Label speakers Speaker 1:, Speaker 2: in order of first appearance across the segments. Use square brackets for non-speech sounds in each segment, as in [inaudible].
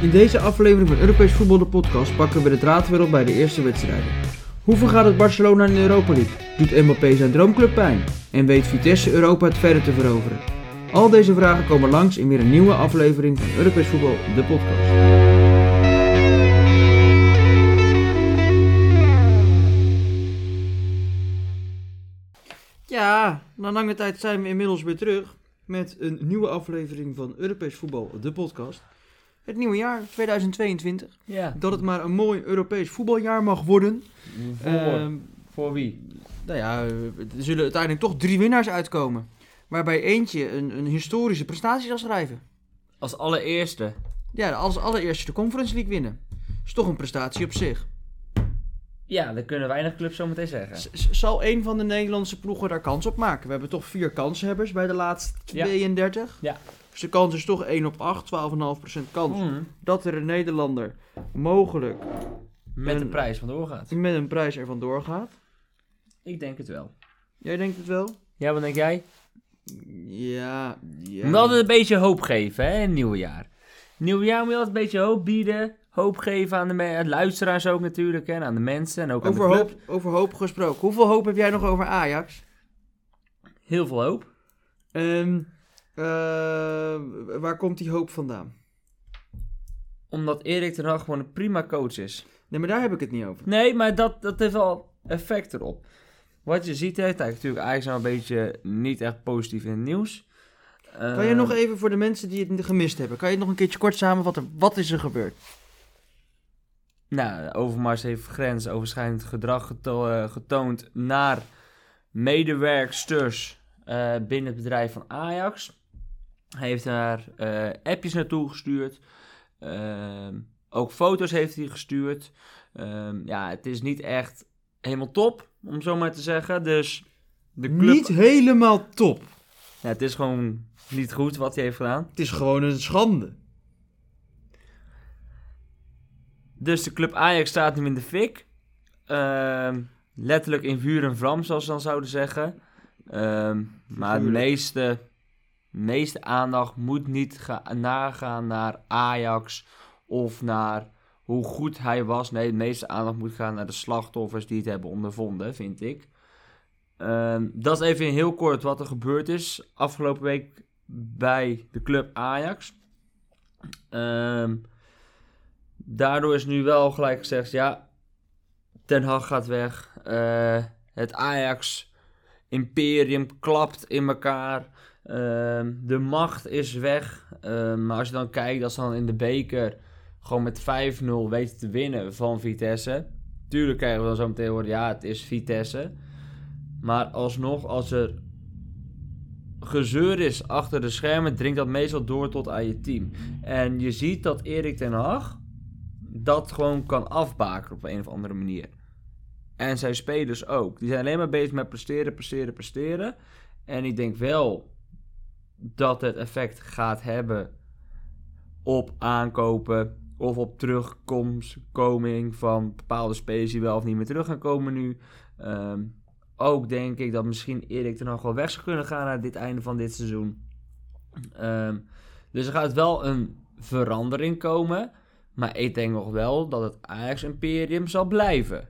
Speaker 1: In deze aflevering van Europees Voetbal de podcast pakken we de draad weer op bij de eerste wedstrijden. Hoe vergaat het Barcelona in de Europa League? Doet Mbappé zijn droomclub pijn? En weet Vitesse Europa het verder te veroveren? Al deze vragen komen langs in weer een nieuwe aflevering van Europees Voetbal de podcast. Ja, na lange tijd zijn we inmiddels weer terug met een nieuwe aflevering van Europees Voetbal, de podcast. Het nieuwe jaar, 2022.
Speaker 2: Ja.
Speaker 1: Dat het maar een mooi Europees voetbaljaar mag worden.
Speaker 2: Voor,
Speaker 1: Ehm,
Speaker 2: voor wie?
Speaker 1: nou ja, er zullen uiteindelijk toch drie winnaars uitkomen. Waarbij eentje een, een historische prestatie zal schrijven.
Speaker 2: Als allereerste.
Speaker 1: Ja, als allereerste de Conference League winnen. Is toch een prestatie op zich.
Speaker 2: Ja, dat kunnen weinig clubs zo meteen zeggen.
Speaker 1: Zal een van de Nederlandse ploegen daar kans op maken? We hebben toch vier kanshebbers bij de laatste
Speaker 2: Ja.
Speaker 1: 32.
Speaker 2: Ja.
Speaker 1: Dus de kans is toch 1 op 8, 12,5% kans.
Speaker 2: Mm.
Speaker 1: Dat er een Nederlander mogelijk
Speaker 2: Met
Speaker 1: Men-
Speaker 2: de prijs vandoor gaat.
Speaker 1: met een prijs ervan doorgaat.
Speaker 2: Ik denk het wel.
Speaker 1: Jij denkt het wel?
Speaker 2: Ja, wat denk jij?
Speaker 1: Ja, ja.
Speaker 2: We altijd een beetje hoop geven, hè, in nieuwe jaar. Nieuwe jaar moet je altijd een beetje hoop bieden. Hoop geven aan de aan luisteraars ook natuurlijk, hè, en aan de mensen en ook aan
Speaker 1: over,
Speaker 2: de club.
Speaker 1: hoop, over hoop gesproken. Hoeveel hoop heb jij nog over Ajax?
Speaker 2: Heel veel hoop.
Speaker 1: En eh, waar komt die hoop vandaan?
Speaker 2: Omdat Erik ten Hag gewoon een prima coach is.
Speaker 1: Nee, maar daar heb ik het niet over.
Speaker 2: Nee, maar dat, dat heeft wel effect erop. Wat je ziet, hè, kijk, natuurlijk nou een beetje niet echt positief in het nieuws.
Speaker 1: Kan je
Speaker 2: Eh,
Speaker 1: nog even voor de mensen die het gemist hebben, kan je nog een keertje kort samenvatten? Wat is er gebeurd?
Speaker 2: Nou, Overmars heeft grensoverschrijdend gedrag geto- eh, getoond naar medewerksters binnen het bedrijf van Ajax. Hij heeft daar eh, appjes naartoe gestuurd. Ehm, ook foto's heeft hij gestuurd. Ehm, ja, het is niet echt helemaal top, om zo maar te zeggen. Dus de club...
Speaker 1: Niet helemaal top.
Speaker 2: Ja, het is gewoon niet goed wat hij heeft gedaan.
Speaker 1: Het is gewoon een schande.
Speaker 2: Dus de club Ajax staat nu in de fik. Ehm, letterlijk in vuur en vlam, zoals ze dan zouden zeggen. Maar de meeste, meeste aandacht moet niet ga- nagaan naar Ajax of naar hoe goed hij was. Nee, de meeste aandacht moet gaan naar de slachtoffers die het hebben ondervonden, vind ik. Ehm, dat is even in heel kort wat er gebeurd is afgelopen week bij de club Ajax. Ehm daardoor is nu wel gelijk gezegd, ja, Ten Hag gaat weg. Eh, het Ajax-imperium klapt in elkaar. Ehm, de macht is weg. Ehm, maar als je dan kijkt dat ze dan in de beker gewoon met 5-0 weten te winnen van Vitesse. Tuurlijk krijgen we dan zo meteen horen, ja, het is Vitesse. Maar alsnog, als er gezeur is achter de schermen, dringt dat meestal door tot aan je team. En je ziet dat Erik ten Hag dat gewoon kan afbaken op een of andere manier. En zijn spelers ook. Die zijn alleen maar bezig met presteren, presteren, presteren. En ik denk wel dat het effect gaat hebben op aankopen of op terugkoming van bepaalde spelers die wel of niet meer terug gaan komen nu. Ehm, ook denk ik dat misschien Erik ten Hag wel weg zou kunnen gaan naar dit einde van dit seizoen. Ehm, dus er gaat wel een verandering komen. Maar ik denk nog wel dat het Ajax-imperium zal blijven.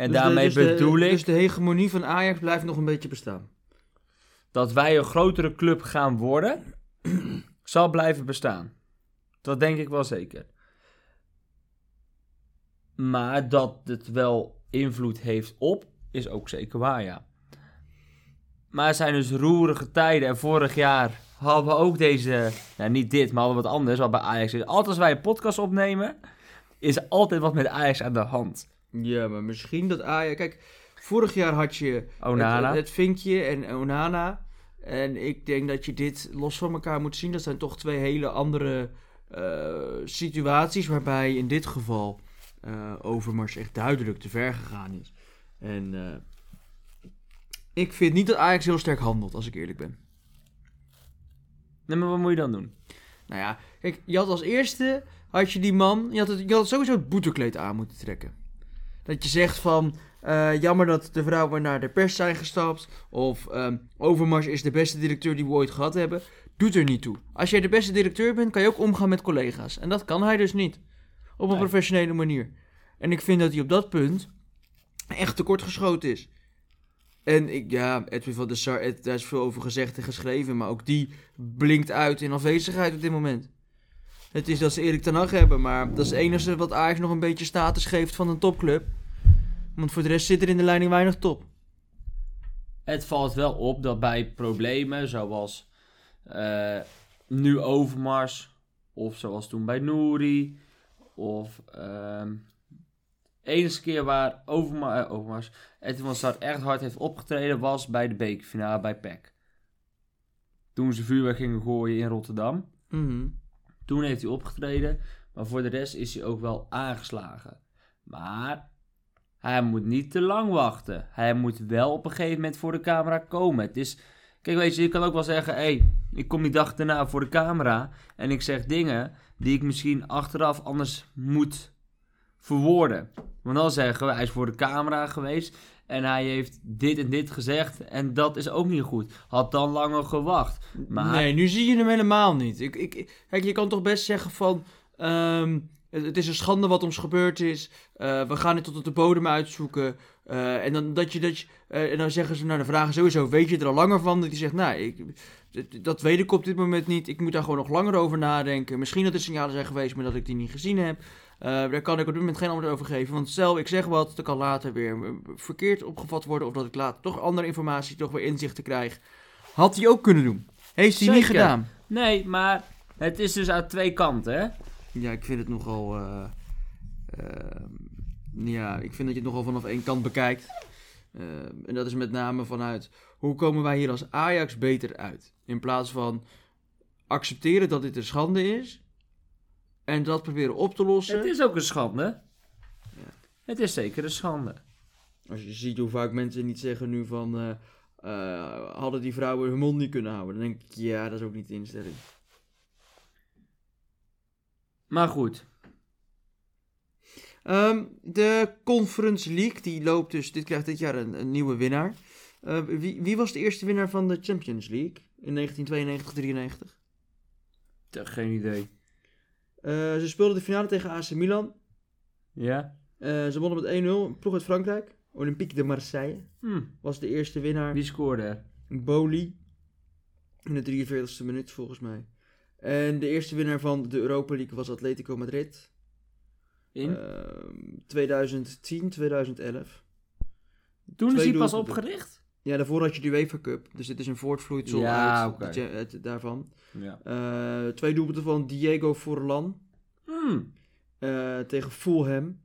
Speaker 2: En
Speaker 1: Dus de-
Speaker 2: daarmee
Speaker 1: dus de-
Speaker 2: bedoel ik
Speaker 1: Dus de hegemonie van Ajax blijft nog een beetje bestaan.
Speaker 2: dat wij een grotere club gaan worden, [clears throat] zal blijven bestaan. Dat denk ik wel zeker. Maar dat het wel invloed heeft op, is ook zeker waar, ja. Maar het zijn dus roerige tijden. En vorig jaar hadden we ook deze... Nou, niet dit, maar hadden we wat anders. Wat bij Ajax is. Altijd als wij een podcast opnemen, is er altijd wat met Ajax aan de hand.
Speaker 1: Ja, maar misschien dat Ajax... Kijk, vorig jaar had je
Speaker 2: Onana.
Speaker 1: Het, het Vinkje en Onana. En ik denk dat je dit los van elkaar moet zien. Dat zijn toch twee hele andere eh, situaties. Waarbij in dit geval eh, Overmars echt duidelijk te ver gegaan is. En eh, ik vind niet dat Ajax heel sterk handelt, als ik eerlijk ben.
Speaker 2: Nee, maar wat moet je dan doen?
Speaker 1: Nou ja, kijk, je had als eerste, had je die man, je had, het, je had sowieso het boetekleed aan moeten trekken. Dat je zegt van, Eh, jammer dat de vrouwen naar de pers zijn gestapt. Of ehm, Overmars is de beste directeur die we ooit gehad hebben. Doet er niet toe. Als jij de beste directeur bent, kan je ook omgaan met collega's. En dat kan hij dus niet. Op een
Speaker 2: Nee.
Speaker 1: professionele manier. En ik vind dat hij op dat punt echt tekortgeschoten is. En ik, ja, Edwin van der Sar, daar is veel over gezegd en geschreven. Maar ook die blinkt uit in afwezigheid op dit moment. Het is dat ze Erik ten Hag hebben, maar dat is het enige wat Ajax nog een beetje status geeft van een topclub. Want voor de rest zit er in de leiding weinig top.
Speaker 2: Het valt wel op dat bij problemen zoals eh, nu Overmars, of zoals toen bij Nouri, of ehm enige keer waar Overma eh, Overmars Edwin van Start echt hard heeft opgetreden was bij de bekerfinale bij PEC. Toen ze vuurwerk gingen gooien in Rotterdam.
Speaker 1: Mhm.
Speaker 2: Toen heeft hij opgetreden, maar voor de rest is hij ook wel aangeslagen. Maar hij moet niet te lang wachten. Hij moet wel op een gegeven moment voor de camera komen. Het is, kijk, weet je, je kan ook wel zeggen: hé, hey, ik kom die dag daarna voor de camera en ik zeg dingen die ik misschien achteraf anders moet verwoorden. Want dan zeggen we: hij is voor de camera geweest en hij heeft dit en dit gezegd en dat is ook niet goed. Had dan langer gewacht.
Speaker 1: Nee, nu zie je hem helemaal niet. Ik, ik, kijk, je kan toch best zeggen van... ehm, het, is een schande wat ons gebeurd is. Eh, we gaan het tot op de bodem uitzoeken. Eh, en, dan, dat je, dat je, eh, en dan zeggen ze, nou de vragen sowieso, weet je er al langer van? Dat hij zegt, nou, ik, dat- weet ik op dit moment niet. Ik moet daar gewoon nog langer over nadenken. Misschien dat er signalen zijn geweest, maar dat ik die niet gezien heb. Daar kan ik op dit moment geen antwoord over geven. Want stel, ik zeg wat, dat kan later weer verkeerd opgevat worden. Of dat ik later toch andere informatie, toch weer inzichten krijg. Had hij ook kunnen doen. Heeft hij niet gedaan.
Speaker 2: Nee, maar het is dus uit twee kanten, hè?
Speaker 1: Ja, ik vind het nogal. eh, eh, ja, ik vind dat je het nogal vanaf één kant bekijkt. Eh, en dat is met name vanuit hoe komen wij hier als Ajax beter uit? In plaats van accepteren dat dit een schande is en dat proberen op te lossen.
Speaker 2: Het is ook een schande.
Speaker 1: Ja.
Speaker 2: Het is zeker een schande.
Speaker 1: Als je ziet hoe vaak mensen niet zeggen nu van. eh, eh, hadden die vrouwen hun mond niet kunnen houden? Dan denk ik, ja, dat is ook niet de instelling.
Speaker 2: Maar goed.
Speaker 1: Ehm, de Conference League, die loopt dus, dit krijgt dit jaar een, een nieuwe winnaar. Eh, wie, wie was de eerste winnaar van de Champions League in 1992-93?
Speaker 2: Te- Geen idee.
Speaker 1: Eh, ze speelden de finale tegen AC Milan.
Speaker 2: Ja?
Speaker 1: Eh, ze wonnen met 1-0. Een ploeg uit Frankrijk. Olympique de Marseille
Speaker 2: Hm.
Speaker 1: was de eerste winnaar.
Speaker 2: Wie scoorde er?
Speaker 1: Boli. In de 43ste minuut volgens mij. En de eerste winnaar van de Europa League was Atletico Madrid.
Speaker 2: In?
Speaker 1: Ehm, 2010, 2011.
Speaker 2: Toen is hij pas opgericht?
Speaker 1: Ja, daarvoor had je de UEFA Cup. Dus dit is een voortvloeisel
Speaker 2: Ja,
Speaker 1: uit, de daarvan.
Speaker 2: Ja.
Speaker 1: Eh, twee doelpunten van Diego Forlan
Speaker 2: Hm.
Speaker 1: eh, tegen Fulham.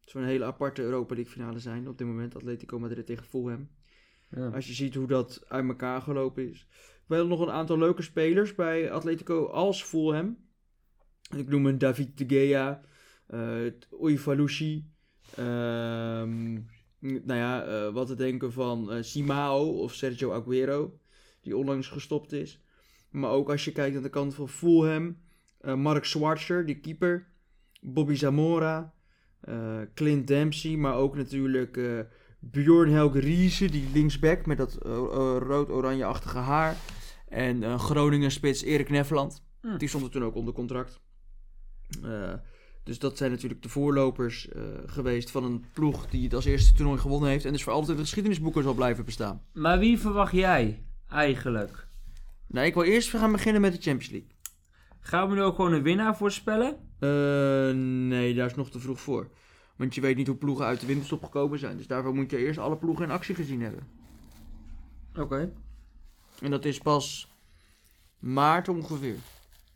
Speaker 1: Het zou een hele aparte Europa League finale zijn op dit moment. Atletico Madrid tegen Fulham.
Speaker 2: Ja.
Speaker 1: Als je ziet hoe dat uit elkaar gelopen is. We hadden nog een aantal leuke spelers bij Atletico als Fulham. Ik noem een David de Gea, uh, Oifalushi. ehm nou ja, eh, wat te denken van eh, Simao of Sergio Aguero, die onlangs gestopt is. Maar ook als je kijkt aan de kant van Fulham, eh, Mark Schwarzer, die keeper. Bobby Zamora, eh, Clint Dempsey, maar ook natuurlijk eh, Bjorn Helge Riese, die linksback met dat eh, eh, rood-oranje-achtige haar. En eh Groningen-spits Erik Nefland.
Speaker 2: Hm.
Speaker 1: Die stond er toen ook onder contract. Eh, dus dat zijn natuurlijk de voorlopers eh, geweest van een ploeg die het als eerste toernooi gewonnen heeft. En dus voor altijd in de geschiedenisboeken zal blijven bestaan.
Speaker 2: Maar wie verwacht jij eigenlijk?
Speaker 1: Nou, ik wil eerst gaan beginnen met de Champions League.
Speaker 2: Gaan we nu ook gewoon een winnaar voorspellen?
Speaker 1: Nee, daar is nog te vroeg voor. Want je weet niet hoe ploegen uit de winterstop gekomen zijn. Dus daarvoor moet je eerst alle ploegen in actie gezien hebben.
Speaker 2: Oké.
Speaker 1: En dat is pas maart ongeveer.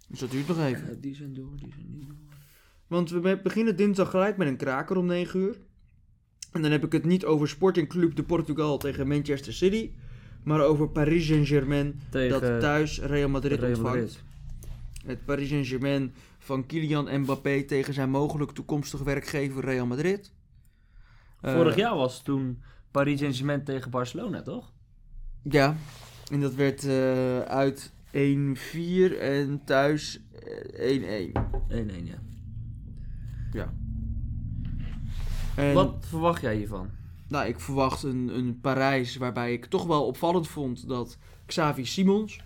Speaker 1: Dus dat duurt nog even.
Speaker 2: die zijn door, die zijn niet door.
Speaker 1: Want we be- beginnen dinsdag gelijk met een kraker om 9 uur. En dan heb ik het niet over Sporting Club de Portugal tegen Manchester City. Maar over Paris Saint-Germain dat thuis Real Madrid
Speaker 2: Real
Speaker 1: ontvangt.
Speaker 2: Madrid.
Speaker 1: Het Paris Saint-Germain van Kylian Mbappé tegen zijn mogelijk toekomstige werkgever Real Madrid. Eh,
Speaker 2: Vorig jaar was het toen Paris Saint-Germain tegen Barcelona, toch?
Speaker 1: Ja, en dat werd eh, uit 1-4 en thuis eh, 1-1.
Speaker 2: 1-1, ja.
Speaker 1: En,
Speaker 2: Wat verwacht jij hiervan?
Speaker 1: nou, ik verwacht een, een Parijs waarbij ik toch wel opvallend vond dat Xavi Simons,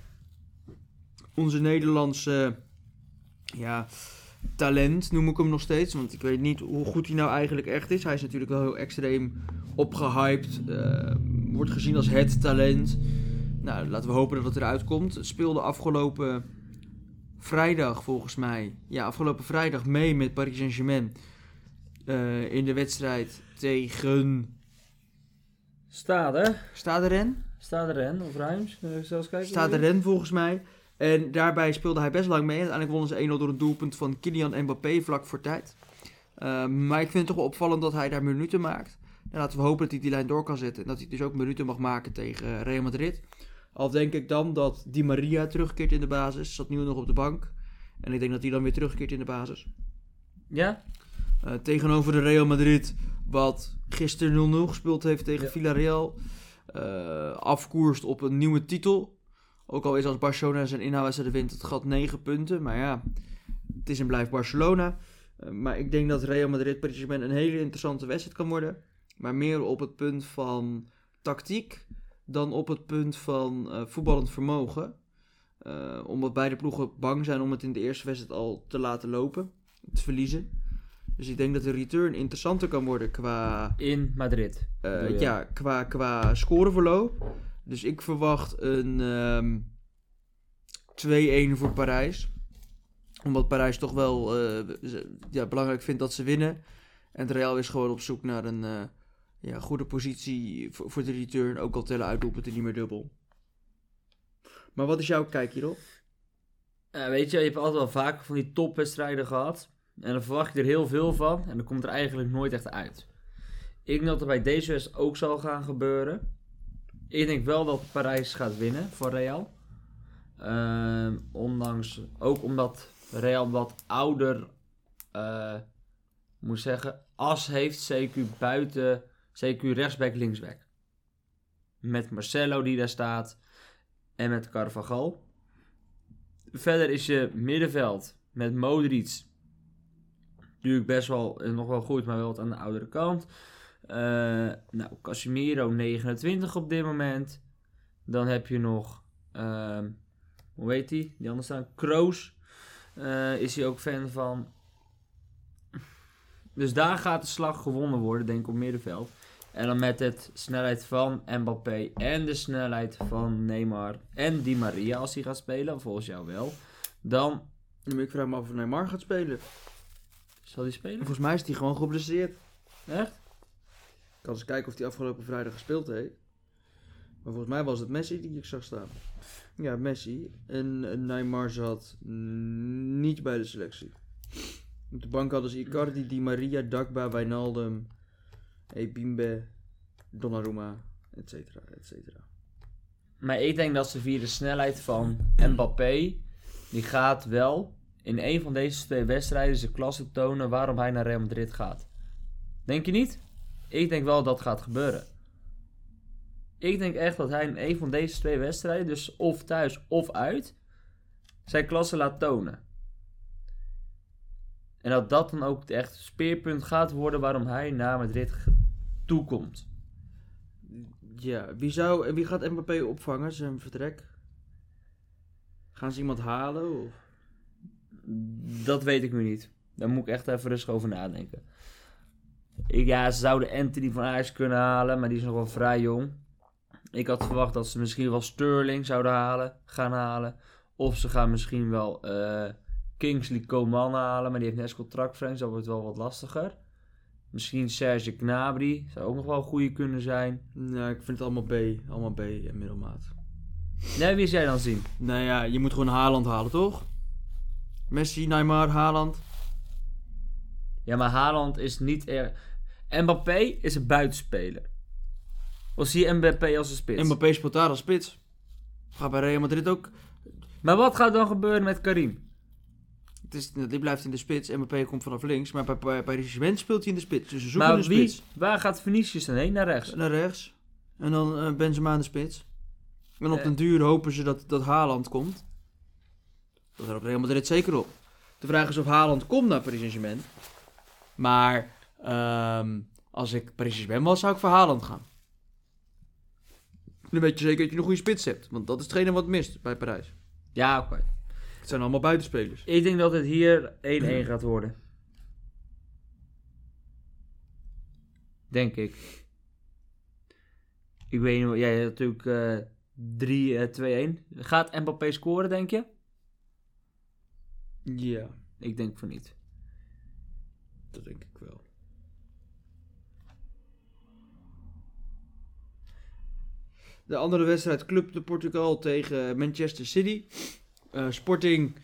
Speaker 1: onze Nederlandse ja, talent noem ik hem nog steeds, want ik weet niet hoe goed hij nou eigenlijk echt is. Hij is natuurlijk wel heel extreem opgehyped, eh, wordt gezien als het talent. Nou, laten we hopen dat het eruit komt. Speelde afgelopen vrijdag volgens mij, ja, afgelopen vrijdag mee met Paris Saint-Germain eh, in de wedstrijd tegen
Speaker 2: Stade.
Speaker 1: Stade Rennes.
Speaker 2: Stade Ren of Ruims. Zelfs kijken?
Speaker 1: Stade Rennes volgens mij. En daarbij speelde hij best lang mee. Uiteindelijk wonnen ze 1-0 door een doelpunt van Kylian Mbappé vlak voor tijd. Uh, maar ik vind het toch wel opvallend dat hij daar minuten maakt. En laten we hopen dat hij die lijn door kan zetten. En dat hij dus ook minuten mag maken tegen Real Madrid. Al denk ik dan dat Di Maria terugkeert in de basis. Zat nu nog op de bank. En ik denk dat hij dan weer terugkeert in de basis.
Speaker 2: Ja?
Speaker 1: Uh, tegenover de Real Madrid, wat gisteren 0-0 gespeeld heeft tegen
Speaker 2: Ja.
Speaker 1: Villarreal. eh, afkoerst op een nieuwe titel. Ook al is als Barcelona zijn inhaalwedstrijd wint het gat 9 punten. Maar ja, het is en blijft Barcelona. Eh, maar ik denk dat Real Madrid Paris Saint-Germain een hele interessante wedstrijd kan worden. Maar meer op het punt van tactiek dan op het punt van eh, voetballend vermogen. Eh, omdat beide ploegen bang zijn om het in de eerste wedstrijd al te laten lopen. Te verliezen. Dus ik denk dat de return interessanter kan worden qua,
Speaker 2: In Madrid.
Speaker 1: eh, ja, qua, qua scoreverloop. Dus ik verwacht een ehm 2-1 voor Parijs. Omdat Parijs toch wel ja, belangrijk vindt dat ze winnen. En de Real is gewoon op zoek naar een ja, goede positie voor, de return. Ook al tellen uitdoelpunten niet meer dubbel. Maar wat is jouw kijk hierop?
Speaker 2: Weet je, je hebt altijd wel vaker van die topwedstrijden gehad. En dan verwacht je er heel veel van. En dan komt er eigenlijk nooit echt uit. Ik denk dat er bij deze wedstrijd ook zal gaan gebeuren. Ik denk wel dat Parijs gaat winnen voor Real. Ehm, ondanks, ook omdat Real wat ouder, eh moet zeggen, as heeft. CQ buiten, CQ rechtsback, linksback. Met Marcelo die daar staat. En met Carvajal. Verder is je middenveld met Modric. Natuurlijk best wel eh, nog wel goed, maar wel wat aan de oudere kant. Eh, nou, Casemiro 29 op dit moment. Dan heb je nog, ehm, hoe heet die? Die anders staan, Kroos. Eh, is hij ook fan van. Dus daar gaat de slag gewonnen worden, denk ik, op middenveld. En dan met het snelheid van Mbappé en de snelheid van Neymar en Di Maria als hij gaat spelen, volgens jou wel. Dan
Speaker 1: Nu, Ik vraag me af of Neymar gaat spelen.
Speaker 2: zal hij spelen.
Speaker 1: Volgens mij is hij gewoon geblesseerd.
Speaker 2: Echt?
Speaker 1: Ik kan eens kijken of hij afgelopen vrijdag gespeeld heeft. Maar volgens mij was het Messi die ik zag staan. Ja, Messi. En Neymar zat niet bij de selectie. Op de bank hadden ze Icardi, Di Maria, Dagba, Wijnaldum, Ebimbe, Donnarumma, et cetera, et cetera.
Speaker 2: Maar ik denk dat ze via de snelheid van Mbappé, die gaat wel in een van deze twee wedstrijden zijn klasse tonen waarom hij naar Real Madrid gaat. Denk je niet? Ik denk wel dat dat gaat gebeuren. Ik denk echt dat hij in een van deze twee wedstrijden, dus of thuis of uit, zijn klasse laat tonen. En dat dat dan ook het echt speerpunt gaat worden waarom hij naar Madrid toekomt.
Speaker 1: Ja, wie, zou, wie gaat Mbappé opvangen, zijn vertrek? Gaan ze iemand halen? Of?
Speaker 2: Dat weet ik nu niet. Daar moet ik echt even rustig over nadenken. Ik, ja, ze zouden Anthony van Ajax kunnen halen, maar die is nog wel vrij jong. Ik had verwacht dat ze misschien wel Sterling zouden halen, gaan halen. Of ze gaan misschien wel eh, Kingsley Coman halen, maar die heeft net zijn contractverlenging, dus dat wordt wel wat lastiger. Misschien Serge Gnabry, zou ook nog wel een goede kunnen zijn.
Speaker 1: Nou, ik vind het allemaal B. Allemaal B en middelmaat.
Speaker 2: Nee, wie zou jij dan zien?
Speaker 1: Nou ja, je moet gewoon Haaland halen, toch? Messi, Neymar, Haaland.
Speaker 2: Ja, maar Haaland is niet erg... Mbappé is een buitenspeler. Of zie je Mbappé als een spits?
Speaker 1: Mbappé speelt daar als spits. Gaat bij Real Madrid ook.
Speaker 2: Maar wat gaat dan gebeuren met Karim?
Speaker 1: Het is, die blijft in de spits. Mbappé komt vanaf links. Maar bij, bij, bij Regiment speelt hij in de spits. Dus ze zoeken
Speaker 2: Maar
Speaker 1: een
Speaker 2: wie,
Speaker 1: spits.
Speaker 2: waar gaat Vinicius dan heen? Naar rechts.
Speaker 1: Naar rechts. En dan eh, Benzema in de spits. En op
Speaker 2: Eh.
Speaker 1: den duur hopen ze dat, dat Haaland komt. Dat hoopt Real Madrid zeker op. De vraag is of Haaland komt naar Paris Saint-Germain. Maar ehm, Als ik Paris ben was, zou ik voor Haaland gaan. Dan weet je zeker dat je een goede spits hebt. Want dat is hetgene wat mist bij Parijs.
Speaker 2: Ja, oké.
Speaker 1: Het zijn allemaal buitenspelers.
Speaker 2: Ik denk dat het hier 1-1 gaat worden. Denk ik. Ik weet niet, jij hebt natuurlijk eh 3, eh 2-1. Gaat Mbappé scoren, denk je?
Speaker 1: Ja,
Speaker 2: Ik denk van niet.
Speaker 1: dat denk ik wel. De andere wedstrijd, Club de Portugal tegen Manchester City. Eh, Sporting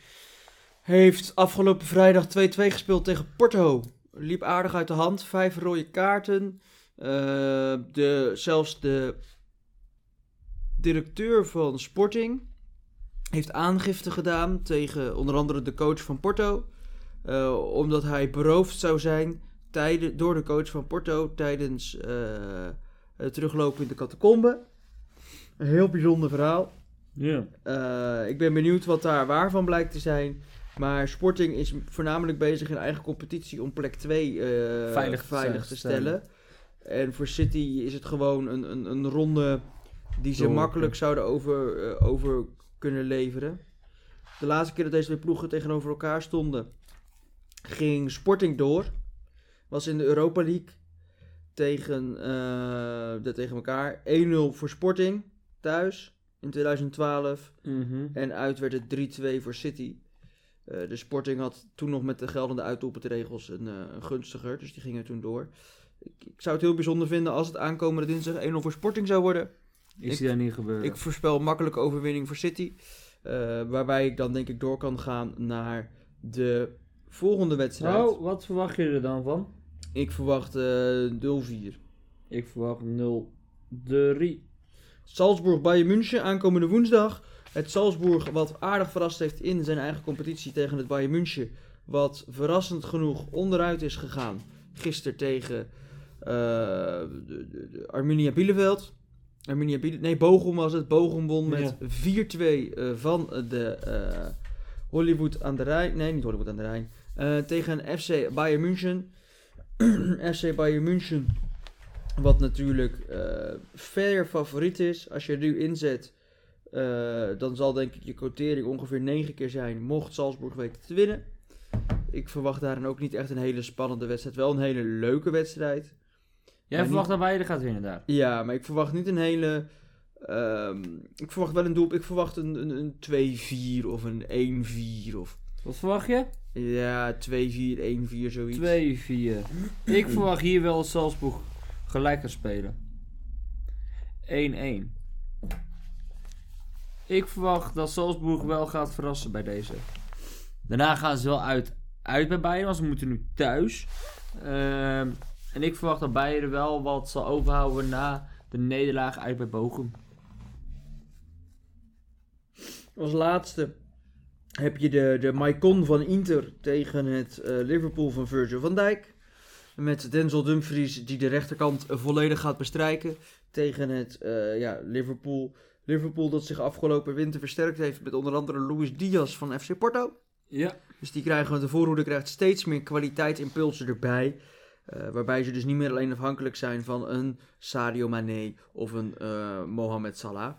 Speaker 1: heeft afgelopen vrijdag 2-2 gespeeld tegen Porto. Liep aardig uit de hand, vijf rode kaarten. Eh, de, zelfs de directeur van Sporting heeft aangifte gedaan tegen onder andere de coach van Porto. eh, omdat hij beroofd zou zijn tijden, door de coach van Porto tijdens het teruglopen in de catacombe. Een heel bijzonder verhaal.
Speaker 2: Ja.
Speaker 1: Eh, ik ben benieuwd wat daar waar van blijkt te zijn. Maar Sporting is voornamelijk bezig in eigen competitie om plek 2
Speaker 2: Veilig
Speaker 1: veilig,
Speaker 2: te
Speaker 1: te
Speaker 2: stellen.
Speaker 1: stellen. En voor City is het gewoon een, een, een ronde die ze
Speaker 2: Door,
Speaker 1: makkelijk zouden over, eh, over kunnen leveren. De laatste keer dat deze twee ploegen tegenover elkaar stonden, ging Sporting door. Was in de Europa League tegen, eh, de, tegen elkaar. 1-0 voor Sporting thuis in 2012.
Speaker 2: Mhm.
Speaker 1: En uit werd het 3-2 voor City. Eh, de Sporting had toen nog met de geldende uitdoelpuntregels een, eh, een gunstiger. Dus die gingen toen door. Ik, ik zou het heel bijzonder vinden als het aankomende dinsdag 1-0 voor Sporting zou worden.
Speaker 2: Ik- zie dat niet gebeuren.
Speaker 1: Ik voorspel makkelijke overwinning voor City. eh, waarbij ik dan denk ik door kan gaan naar de volgende wedstrijd.
Speaker 2: nou, wat verwacht je er dan van?
Speaker 1: Ik verwacht eh 0-4.
Speaker 2: Ik verwacht 0-3.
Speaker 1: Salzburg Bayern München aankomende woensdag. Het Salzburg wat aardig verrast heeft in zijn eigen competitie tegen het Bayern München. Wat verrassend genoeg onderuit is gegaan. Gisteren tegen de Arminia Bielefeld. Arminia Biele nee, Bochum was het. Bochum won met 4-2 eh, van de eh, Hollywood aan de Rijn. Nee, niet Hollywood aan de Rijn. Tegen FC Bayern München. [clears throat] FC Bayern München. Wat natuurlijk eh fair favoriet is. Als je er nu inzet, eh, dan zal denk ik je quotering ongeveer 9 keer zijn. Mocht Salzburg weten te winnen. Ik verwacht daarin ook niet echt een hele spannende wedstrijd. Wel een hele leuke wedstrijd.
Speaker 2: Jij
Speaker 1: Maar
Speaker 2: verwacht dat Bayern gaat winnen daar?
Speaker 1: Ja, maar ik verwacht niet een hele. ehm, ik verwacht wel een doel. Ik verwacht een, een, een 2-4 of een 1-4 of.
Speaker 2: Wat verwacht je?
Speaker 1: Ja, 2-4, 1-4, zoiets.
Speaker 2: 2-4. Ik verwacht hier wel Salzburg gelijk gaan spelen. 1-1. Ik verwacht dat Salzburg wel gaat verrassen bij deze. Daarna gaan ze wel uit, uit bij Bayern, want ze moeten nu thuis. Ehm, en ik verwacht dat Bayern wel wat zal overhouden na de nederlaag uit bij Bochum.
Speaker 1: Als laatste heb je de, de Maicon van Inter tegen het eh, Liverpool van Virgil van Dijk. Met Denzel Dumfries die de rechterkant volledig gaat bestrijken tegen het eh, ja, Liverpool. Liverpool dat zich afgelopen winter versterkt heeft met onder andere Luis Diaz van FC Porto.
Speaker 2: Ja.
Speaker 1: Dus die krijgen, de voorhoede krijgt steeds meer kwaliteitsimpulsen erbij. Eh, waarbij ze dus niet meer alleen afhankelijk zijn van een Sadio Mane of een eh, Mohamed Salah.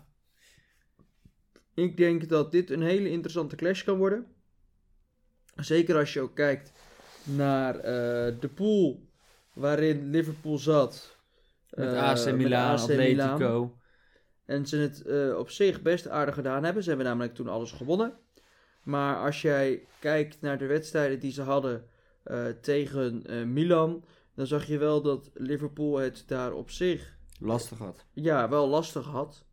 Speaker 1: Ik denk dat dit een hele interessante clash kan worden. Zeker als je ook kijkt naar de pool waarin Liverpool zat.
Speaker 2: Met
Speaker 1: eh,
Speaker 2: AC
Speaker 1: met
Speaker 2: Milan.
Speaker 1: En ze het eh, op zich best aardig gedaan hebben. Ze hebben namelijk toen alles gewonnen. Maar als jij kijkt naar de wedstrijden die ze hadden eh, tegen Milan, dan zag je wel dat Liverpool het daar op zich
Speaker 2: Lastig had.
Speaker 1: ja, wel lastig had.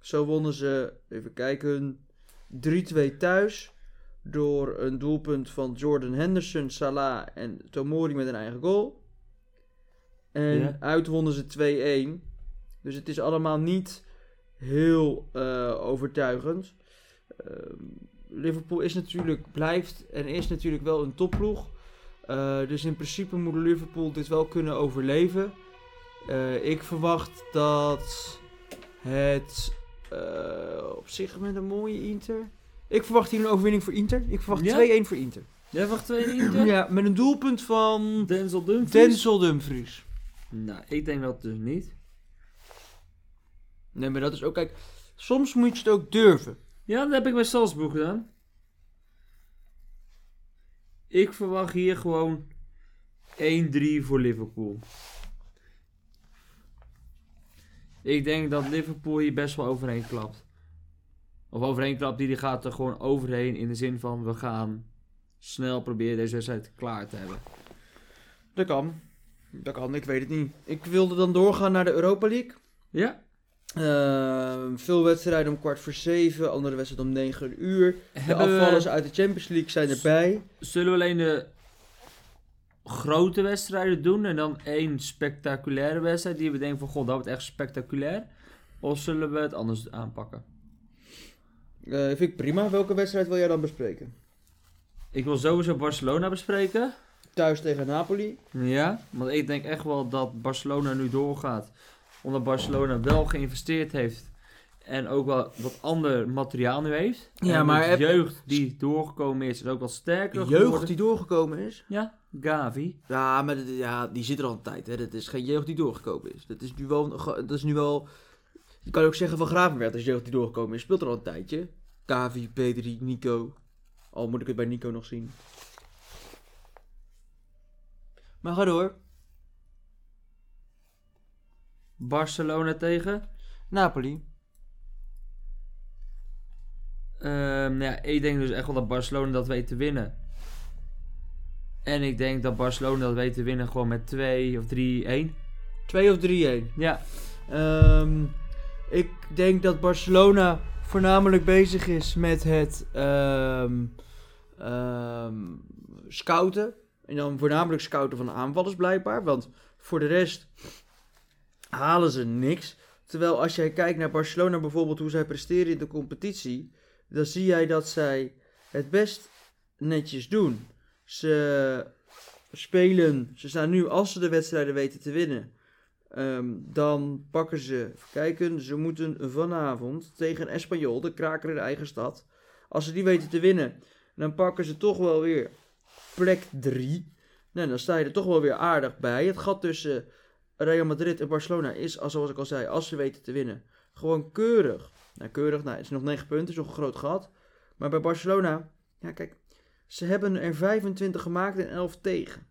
Speaker 1: Zo wonnen ze, even kijken, 3-2 thuis. Door een doelpunt van Jordan Henderson, Salah en Tomori met een eigen goal. En
Speaker 2: Ja.
Speaker 1: uit wonnen ze 2-1. Dus het is allemaal niet heel eh, overtuigend. Ehm, Liverpool is natuurlijk, blijft en is natuurlijk wel een topploeg. Eh, dus in principe moet Liverpool dit wel kunnen overleven. Eh, ik verwacht dat het op zich met een mooie Inter. Ik verwacht hier een overwinning voor Inter. Ik verwacht
Speaker 2: Ja?
Speaker 1: 2-1 voor Inter.
Speaker 2: Jij verwacht 2 Inter?
Speaker 1: Ja, met een doelpunt van
Speaker 2: Denzel Dumfries?
Speaker 1: Denzel Dumfries.
Speaker 2: Nou, ik denk dat dus niet.
Speaker 1: Nee, maar dat is ook, kijk, soms moet je het ook durven.
Speaker 2: Ja, dat heb ik bij Salzburg gedaan. Ik verwacht hier gewoon 1-3 voor Liverpool. Ik denk dat Liverpool hier best wel overheen klapt. Of overheen klapt, die, die gaat er gewoon overheen in de zin van we gaan snel proberen deze wedstrijd klaar te hebben.
Speaker 1: Dat kan. Dat kan, ik weet het niet. Ik wilde dan doorgaan naar de Europa League.
Speaker 2: Ja?
Speaker 1: Ehm, veel wedstrijden om kwart voor zeven, andere wedstrijden om negen uur. De
Speaker 2: we-
Speaker 1: afvallers uit de Champions League zijn erbij.
Speaker 2: Zullen we alleen de grote wedstrijden doen en dan één spectaculaire wedstrijd die we denken van god, dat wordt echt spectaculair? Of zullen we het anders aanpakken?
Speaker 1: Eh, vind ik prima. Welke wedstrijd wil jij dan bespreken?
Speaker 2: Ik wil sowieso Barcelona bespreken.
Speaker 1: Thuis tegen Napoli.
Speaker 2: Ja, want ik denk echt wel dat Barcelona nu doorgaat. Omdat Barcelona wel geïnvesteerd heeft. En ook wel wat ander materiaal nu heeft.
Speaker 1: Ja,
Speaker 2: En
Speaker 1: maar
Speaker 2: de jeugd die doorgekomen is, is ook wat sterker
Speaker 1: Jeugd
Speaker 2: geworden.
Speaker 1: die doorgekomen is.
Speaker 2: Ja, Gavi.
Speaker 1: Ja, maar ja, die zit er al een tijd. Hè. Dat is geen jeugd die doorgekomen is. Dat is nu wel... Dat is nu wel je kan ook zeggen van Gravenberg als jeugd die doorgekomen is. Speelt er al een tijdje. Kavi, Pedri, Nico. Al moet ik het bij Nico nog zien. Maar ga door.
Speaker 2: Barcelona tegen.
Speaker 1: Napoli.
Speaker 2: Ehm, nou ja, ik denk dus echt wel dat Barcelona dat weet te winnen. En ik denk dat Barcelona dat weet te winnen gewoon met 2 of 3-1.
Speaker 1: 2 of 3-1.
Speaker 2: Ja,
Speaker 1: Ehm, ik denk dat Barcelona voornamelijk bezig is met het ehm, ehm, scouten. En dan voornamelijk scouten van aanvallers blijkbaar. Want voor de rest halen ze niks. Terwijl als jij kijkt naar Barcelona bijvoorbeeld, hoe zij presteren in de competitie. Dan zie jij dat zij het best netjes doen. Ze spelen, ze staan nu, als ze de wedstrijden weten te winnen, Ehm, dan pakken ze, kijken, ze moeten vanavond tegen Espanyol, de kraker in de eigen stad. Als ze die weten te winnen, dan pakken ze toch wel weer plek 3. Nou, dan sta je er toch wel weer aardig bij. Het gat tussen Real Madrid en Barcelona is, als- zoals ik al zei, als ze weten te winnen, gewoon keurig. Nou, keurig, nou, het is nog 9 punten, is nog een groot gat. Maar bij Barcelona, ja kijk, ze hebben er 25 gemaakt en 11 tegen.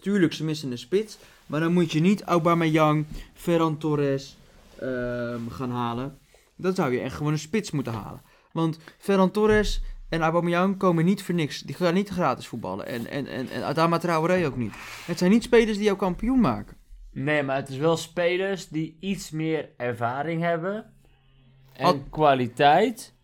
Speaker 1: Tuurlijk, ze missen een spits. Maar dan moet je niet Aubameyang, Ferran Torres ehm, gaan halen. Dan zou je echt gewoon een spits moeten halen. Want Ferran Torres en Aubameyang komen niet voor niks. Die gaan niet gratis voetballen. En, en, en, en Adama Traoré ook niet. Het zijn niet spelers die jou kampioen maken.
Speaker 2: Nee, maar het is wel spelers die iets meer ervaring hebben. En kwaliteit.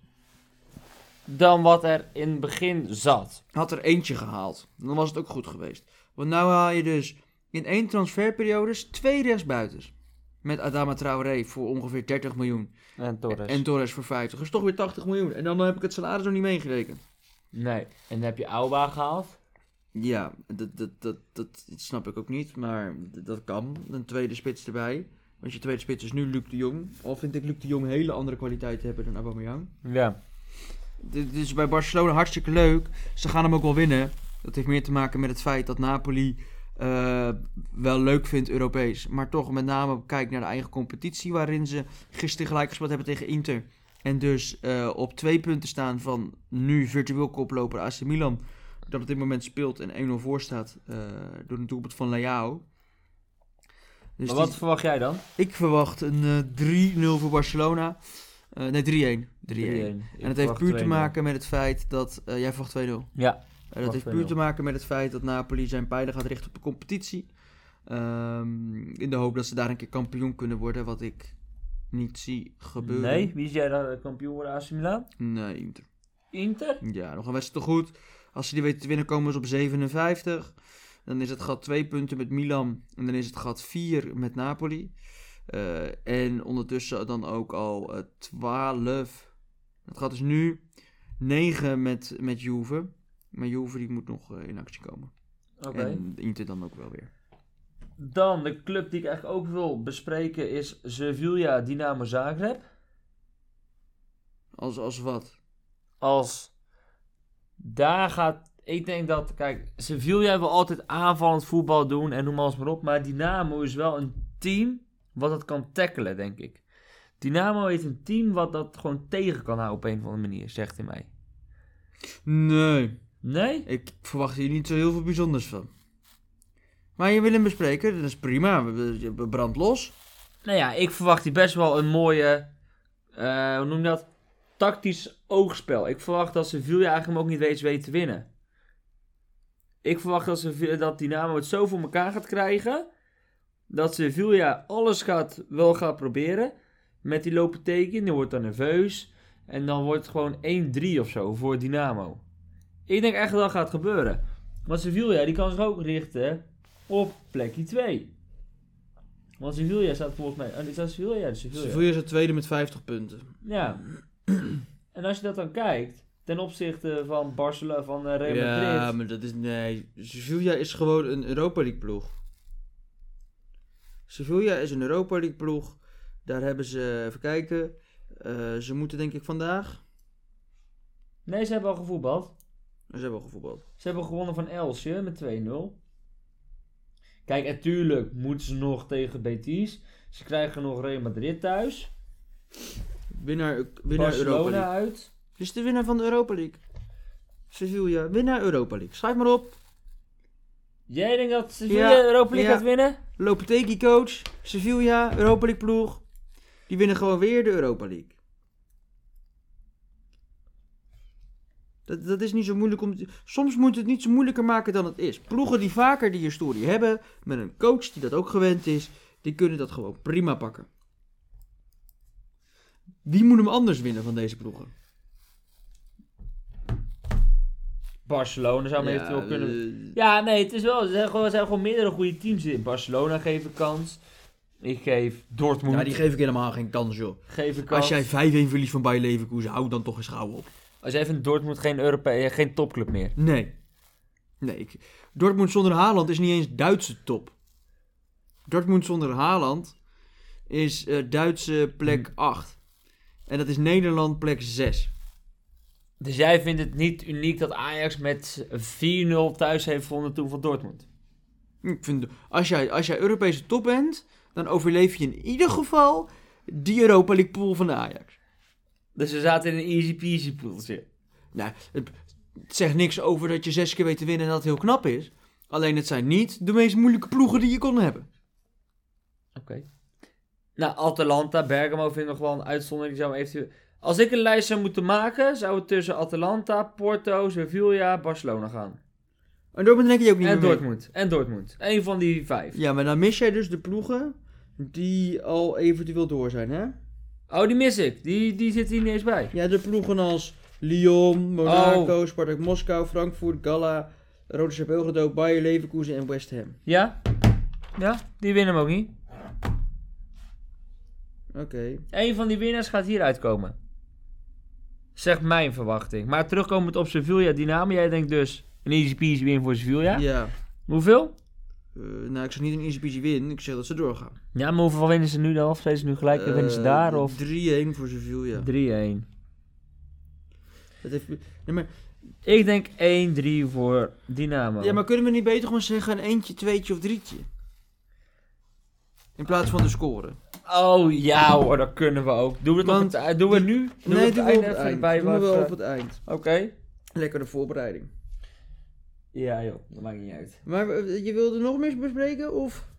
Speaker 2: Dan wat er in het begin zat.
Speaker 1: Had er eentje gehaald. Dan was het ook goed geweest. Want nu haal je dus in één transferperiode twee rechtsbuiters. Met Adama Traoré voor ongeveer 30 miljoen.
Speaker 2: En Torres.
Speaker 1: En Torres voor 50. Dus toch weer 80 miljoen. En dan heb ik het salaris nog niet meegerekend.
Speaker 2: Nee. En dan heb je Auba gehaald.
Speaker 1: Ja, dat, dat, dat, dat snap ik ook niet, maar dat kan. Een tweede spits erbij. Want je tweede spits is nu Luc de Jong. Al vind ik Luc de Jong hele andere kwaliteiten hebben dan Aubameyang.
Speaker 2: Ja.
Speaker 1: Dit is bij Barcelona hartstikke leuk. Ze gaan hem ook wel winnen. Dat heeft meer te maken met het feit dat Napoli eh, wel leuk vindt Europees. Maar toch met name kijkt naar de eigen competitie. Waarin ze gisteren gelijk gespeeld hebben tegen Inter. En dus eh, op twee punten staan van nu virtueel koploper AC Milan. Dat op dit moment speelt en 1-0 voor staat eh, door een doelpunt van Leao. Dus
Speaker 2: maar
Speaker 1: die-
Speaker 2: wat verwacht jij dan?
Speaker 1: ik verwacht een eh, 3-0 voor Barcelona. Nee, 3-1. 3-1.
Speaker 2: 3-1.
Speaker 1: En dat heeft puur te maken met het feit dat... jij verwacht 2-0.
Speaker 2: Ja.
Speaker 1: Eh, dat heeft
Speaker 2: 2-0.
Speaker 1: puur te maken met het feit dat Napoli zijn pijlen gaat richten op de competitie. Ehm, in de hoop dat ze daar een keer kampioen kunnen worden, wat ik niet zie gebeuren.
Speaker 2: Nee, wie is jij dan kampioen worden AC Milan?
Speaker 1: Nee, Inter.
Speaker 2: Inter?
Speaker 1: Ja, nog een wedstrijd te goed. Als ze die weten te winnen, komen ze op 57. Dan is het gat 2 punten met Milan. En dan is het gat 4 met Napoli. Eh, en ondertussen dan ook al eh 12. Het gaat dus nu 9 met, met Juve. Maar Juve die moet nog eh, in actie komen.
Speaker 2: Oké.
Speaker 1: En Inter dan ook wel weer.
Speaker 2: Dan de club die ik eigenlijk ook wil bespreken is Sevilla Dynamo Zagreb.
Speaker 1: Als, als wat?
Speaker 2: Als daar gaat Ik denk dat, kijk, Sevilla wil altijd aanvallend voetbal doen en noem alles maar op. Maar Dynamo is wel een team wat dat kan tackelen, denk ik. Dynamo heeft een team wat dat gewoon tegen kan houden op een of andere manier, zegt hij mij.
Speaker 1: Nee,
Speaker 2: Nee?
Speaker 1: ik verwacht hier niet zo heel veel bijzonders van. Maar je wil hem bespreken, dat is prima. Brand los.
Speaker 2: Nou ja, ik verwacht hier best wel een mooie, eh, hoe noem je dat? Tactisch oogspel. Ik verwacht dat Sevilla eigenlijk ook niet weet, weet te winnen. Ik verwacht dat, Sevilla, dat Dynamo het zo voor elkaar gaat krijgen. Dat Sevilla alles gaat, wel gaat proberen. Met die Lopetegui, die wordt dan nerveus. En dan wordt het gewoon 1-3 of zo voor Dynamo. Ik denk echt dat dat gaat gebeuren. Want Sevilla die kan zich ook richten op plekje 2. Want Sevilla staat volgens mij... Oh, dit staat Sevilla? Ja, Sevilla.
Speaker 1: Sevilla is het tweede met 50 punten.
Speaker 2: Ja. [clears throat] en als je dat dan kijkt, ten opzichte van Barcelona, van eh, Real
Speaker 1: Ja,
Speaker 2: Madrid.
Speaker 1: maar dat is... Nee, Sevilla is gewoon een Europa League ploeg. Sevilla is een Europa League ploeg. Daar hebben ze... Even kijken. eh, ze moeten denk ik vandaag...
Speaker 2: Nee, ze hebben al gevoetbald.
Speaker 1: Ze hebben al gevoetbald.
Speaker 2: Ze hebben gewonnen van Elsje met 2-0. Kijk, natuurlijk moeten ze nog tegen Betis. Ze krijgen nog Real Madrid thuis.
Speaker 1: Winnaar, winnaar Europa League.
Speaker 2: uit.
Speaker 1: Is de winnaar van de Europa League. Sevilla, winnaar Europa League. Schrijf maar op.
Speaker 2: Jij denkt dat Sevilla
Speaker 1: Ja,
Speaker 2: Europa League
Speaker 1: ja.
Speaker 2: gaat winnen?
Speaker 1: Lopetegui coach. Sevilla, Europa League ploeg. Die winnen gewoon weer de Europa League. Dat, dat is niet zo moeilijk om... te- Soms moet het niet zo moeilijker maken dan het is. Ploegen die vaker die historie hebben, met een coach die dat ook gewend is, die kunnen dat gewoon prima pakken. Wie moet hem anders winnen van deze ploegen?
Speaker 2: Barcelona zou hem
Speaker 1: Ja,
Speaker 2: eventueel kunnen...
Speaker 1: eh,
Speaker 2: Ja, nee, het is wel. Er zijn gewoon, er zijn gewoon meerdere goede teams in. Barcelona geeft een kans. Ik geef Dortmund.
Speaker 1: ja, die geef ik helemaal geen kans, joh.
Speaker 2: geef een kans.
Speaker 1: Als jij 5-1 verliest van Bayer Leverkusen, hou dan toch eens gauw op.
Speaker 2: Als jij vindt Dortmund geen, Europe eh, geen topclub meer.
Speaker 1: Nee. Nee, ik, Dortmund zonder Haaland is niet eens Duitse top. Dortmund zonder Haaland is eh, Duitse plek 8. En dat is Nederland plek 6.
Speaker 2: Dus jij vindt het niet uniek dat Ajax met 4-0 thuis heeft gewonnen toen van Dortmund?
Speaker 1: Ik vind, als, jij, als jij Europese top bent, dan overleef je in ieder geval die Europa League pool van de Ajax.
Speaker 2: Dus ze zaten in een easy peasy pooltje.
Speaker 1: Nou, het, zegt niks over dat je zes keer weet te winnen en dat het heel knap is. Alleen het zijn niet de meest moeilijke ploegen die je kon hebben.
Speaker 2: Oké. Nou, Atalanta, Bergamo vind ik nog wel een uitzondering. Zou eventueel... Als ik een lijst zou moeten maken, zou het tussen Atalanta, Porto, Sevilla, Barcelona gaan.
Speaker 1: En Dortmund denk je ook niet
Speaker 2: En
Speaker 1: meer mee.
Speaker 2: Dortmund. En Dortmund. Eén van die vijf.
Speaker 1: Ja, maar dan mis jij dus de ploegen die al eventueel door zijn, hè?
Speaker 2: Oh, die mis ik. Die, die zit hier niet eens bij.
Speaker 1: Ja, de ploegen als Lyon, Monaco,
Speaker 2: Oh.
Speaker 1: Spartak Moskou, Frankfurt, Gala, Rode Ster Belgrado, Bayer Leverkusen en West Ham.
Speaker 2: Ja? Ja, die winnen hem ook niet.
Speaker 1: Oké.
Speaker 2: Eén van die winnaars gaat hier uitkomen. Zegt mijn verwachting. Maar terugkomend op Sevilla Dynamo. Jij denkt dus een easy peasy win voor Sevilla.
Speaker 1: Ja.
Speaker 2: Hoeveel?
Speaker 1: Eh, nou, ik zeg niet een easy peasy win. Ik zeg dat ze doorgaan.
Speaker 2: Ja, maar hoeveel winnen ze nu dan? Of zijn ze nu gelijk? winnen ze
Speaker 1: Eh,
Speaker 2: daar? Of
Speaker 1: 3-1 voor Sevilla.
Speaker 2: 3-1?
Speaker 1: Dat heeft... nee, maar...
Speaker 2: Ik denk 1-3 voor Dynamo.
Speaker 1: Ja, maar kunnen we niet beter gewoon zeggen een eentje, tweetje of drietje? In plaats van de score.
Speaker 2: Oh ja hoor, dat kunnen we ook. Doen we het
Speaker 1: Want-
Speaker 2: op het, doen we nu? Doen
Speaker 1: nee,
Speaker 2: het
Speaker 1: doen we op
Speaker 2: einde
Speaker 1: het eind. Doen we
Speaker 2: eh,
Speaker 1: op het eind.
Speaker 2: Oké.
Speaker 1: Lekker de voorbereiding.
Speaker 2: Ja joh, dat maakt niet uit.
Speaker 1: Maar eh, je wilde nog meer bespreken, of...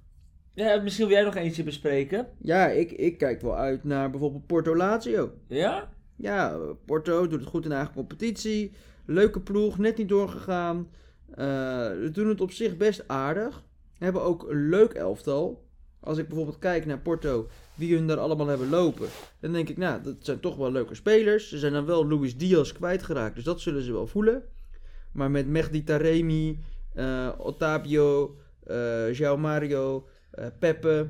Speaker 2: Ja, misschien wil jij nog eentje bespreken.
Speaker 1: Ja, ik, ik kijk wel uit naar bijvoorbeeld Porto Lazio.
Speaker 2: Ja?
Speaker 1: Ja, Porto doet het goed in de eigen competitie. Leuke ploeg, net niet doorgegaan. Eh ze doen het op zich best aardig. Hebben ook een leuk elftal. Als ik bijvoorbeeld kijk naar Porto, wie hun daar allemaal hebben lopen. Dan denk ik, nou, dat zijn toch wel leuke spelers. Ze zijn dan wel Luis Diaz kwijtgeraakt, dus dat zullen ze wel voelen. Maar met Mehdi Taremi, eh Otavio, João Mario, eh Pepe...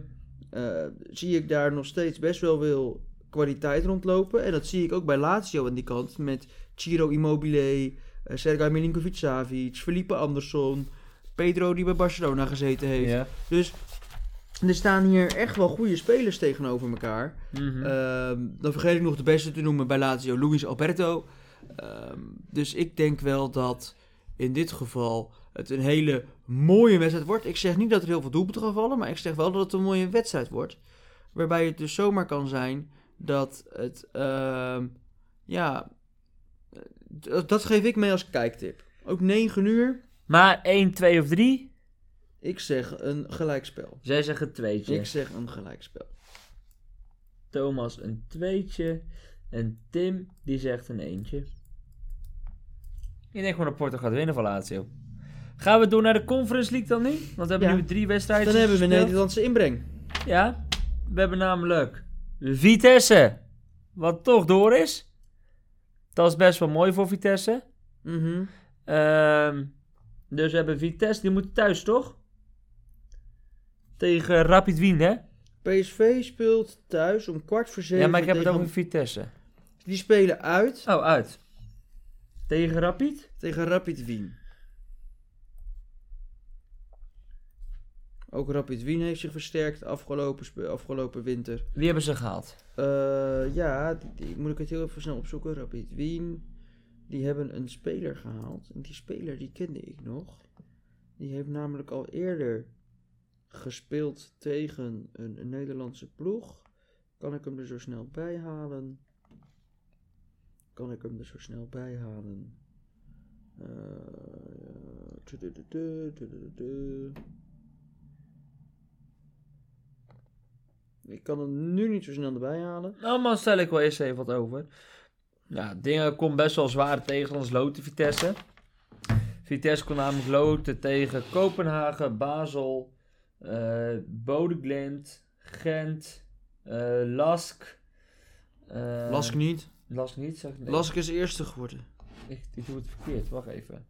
Speaker 1: zie ik daar nog steeds best wel veel kwaliteit rondlopen. En dat zie ik ook bij Lazio aan die kant. Met Ciro Immobile, Sergej Milinkovic-Savic, Felipe Anderson, Pedro die bij Barcelona gezeten heeft. Dus er staan hier echt wel goede spelers tegenover elkaar.
Speaker 2: Mhm.
Speaker 1: Ehm, dan vergeet ik nog de beste te noemen bij Lazio, Luis Alberto. Ehm, dus ik denk wel dat in dit geval het een hele mooie wedstrijd wordt. Ik zeg niet dat er heel veel doelpunten gaan vallen, maar ik zeg wel dat het een mooie wedstrijd wordt. Waarbij het dus zomaar kan zijn dat het, ehm, ja, d- dat geef ik mee als kijktip. Ook 9 uur,
Speaker 2: Maar 1, 2 of 3?
Speaker 1: ik zeg een gelijkspel.
Speaker 2: Zij zeggen een tweetje.
Speaker 1: Ik zeg een gelijkspel.
Speaker 2: Thomas een tweetje. En Tim die zegt een eentje. Ik denk gewoon dat Porto gaat winnen van Lazio. Gaan we door naar de Conference League dan nu? Want we hebben
Speaker 1: Ja.
Speaker 2: nu drie wedstrijden
Speaker 1: Dan hebben we
Speaker 2: gespeeld.
Speaker 1: Nederlandse inbreng.
Speaker 2: Ja, we hebben namelijk Vitesse. Wat toch door is. Dat is best wel mooi voor Vitesse.
Speaker 1: Mhm.
Speaker 2: Ehm, dus we hebben Vitesse, die moet thuis toch? Tegen Rapid Wien, hè?
Speaker 1: PSV speelt thuis om kwart voor zeven
Speaker 2: Ja, maar ik heb het
Speaker 1: tegen-
Speaker 2: over Vitesse.
Speaker 1: Die spelen uit
Speaker 2: Oh, uit. Tegen Rapid?
Speaker 1: tegen Rapid Wien. Ook Rapid Wien heeft zich versterkt afgelopen, afgelopen winter.
Speaker 2: Wie hebben ze gehaald?
Speaker 1: Eh, ja, die, die- moet ik het heel even snel opzoeken. Rapid Wien. Die hebben een speler gehaald. En die speler die kende ik nog. Die heeft namelijk al eerder gespeeld tegen een, een Nederlandse ploeg. Kan ik hem er zo snel bij halen? Kan ik hem er zo snel bij halen? Eh. Ik kan hem nu niet zo snel erbij halen.
Speaker 2: Nou, maar stel ik wel eerst even wat over. Ja, dingen komt best wel zwaar tegen ons loten Vitesse. Vitesse kon namelijk loten tegen Kopenhagen, Basel, eh Bodeglimt, Gent, eh, Lask. eh,
Speaker 1: Lask niet.
Speaker 2: Lask niet, zeg ik nee.
Speaker 1: Lask is eerste geworden.
Speaker 2: Ik, ik doe het verkeerd, wacht even.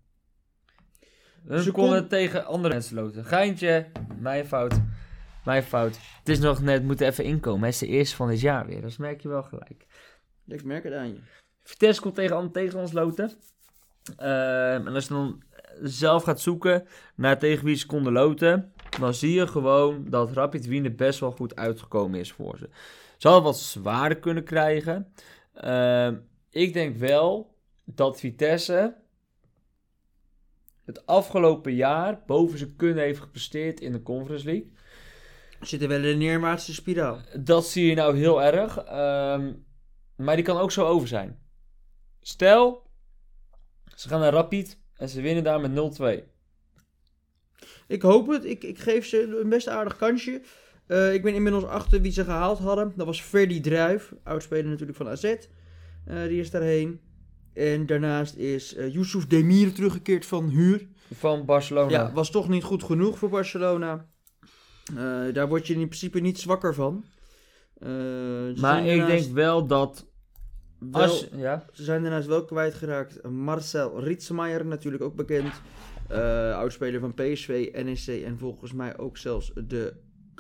Speaker 2: Hun
Speaker 1: Ze
Speaker 2: konden
Speaker 1: kon-
Speaker 2: tegen andere mensen loten. Geintje, mijn fout. Mijn fout. Het is nog net, moet even inkomen. Hij is de eerste van dit jaar weer. Dat merk je wel gelijk.
Speaker 1: Ik merk het aan je.
Speaker 2: Vitesse komt tegen ons loten. Ehm, en als je dan zelf gaat zoeken naar tegen wie ze konden loten, dan zie je gewoon dat Rapid Wien er best wel goed uitgekomen is voor ze. Ze hadden wat zwaarder kunnen krijgen. Ehm, ik denk wel dat Vitesse het afgelopen jaar boven ze kunnen heeft gepresteerd in de Conference League.
Speaker 1: We zitten wel in een neerwaartse spiraal.
Speaker 2: Dat zie je nou heel erg. ehm, maar die kan ook zo over zijn. Stel, ze gaan naar Rapid en ze winnen daar met 0-2.
Speaker 1: Ik hoop het. Ik, ik geef ze een best aardig kansje. Eh, ik ben inmiddels achter wie ze gehaald hadden. Dat was Ferdy Druif, oudspeler natuurlijk van AZ. Eh, die is daarheen. En daarnaast is eh Yusuf Demir teruggekeerd van huur.
Speaker 2: Van Barcelona.
Speaker 1: Ja, was toch niet goed genoeg voor Barcelona. Daar word je in principe niet zwakker van.
Speaker 2: Maar ik denk wel dat...
Speaker 1: wel-
Speaker 2: Als, ja,
Speaker 1: Ze zijn daarnaast wel kwijtgeraakt. Marcel Rietsmeijer, natuurlijk ook bekend. Oudspeler van PSV, NEC en volgens mij ook zelfs de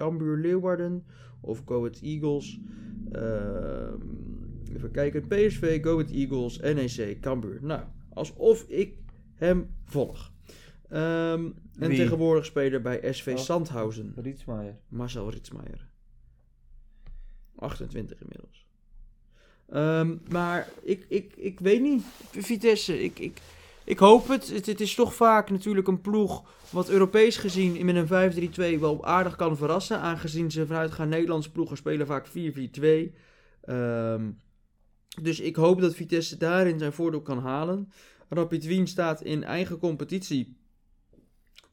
Speaker 1: Cambuur Leeuwarden. Of Go Ahead Eagles. Ehm, even kijken. PSV, Go Ahead Eagles, NEC, Cambuur. Nou, alsof ik hem volg. Ehm, en
Speaker 2: Wie?
Speaker 1: tegenwoordig speler bij SV
Speaker 2: Oh.
Speaker 1: Sandhausen.
Speaker 2: Rietsmaier.
Speaker 1: Marcel Rietsmeijer. 28 inmiddels. Ehm, maar ik, ik, ik weet niet. Vitesse, ik, ik, ik hoop het. het. Is toch vaak natuurlijk een ploeg wat Europees gezien met een 5-3-2 wel aardig kan verrassen. Aangezien ze vanuit gaan Nederlandse ploegen spelen vaak 4-4-2. Ehm, dus ik hoop dat Vitesse daarin zijn voordeel kan halen. Rapid Wien staat in eigen competitie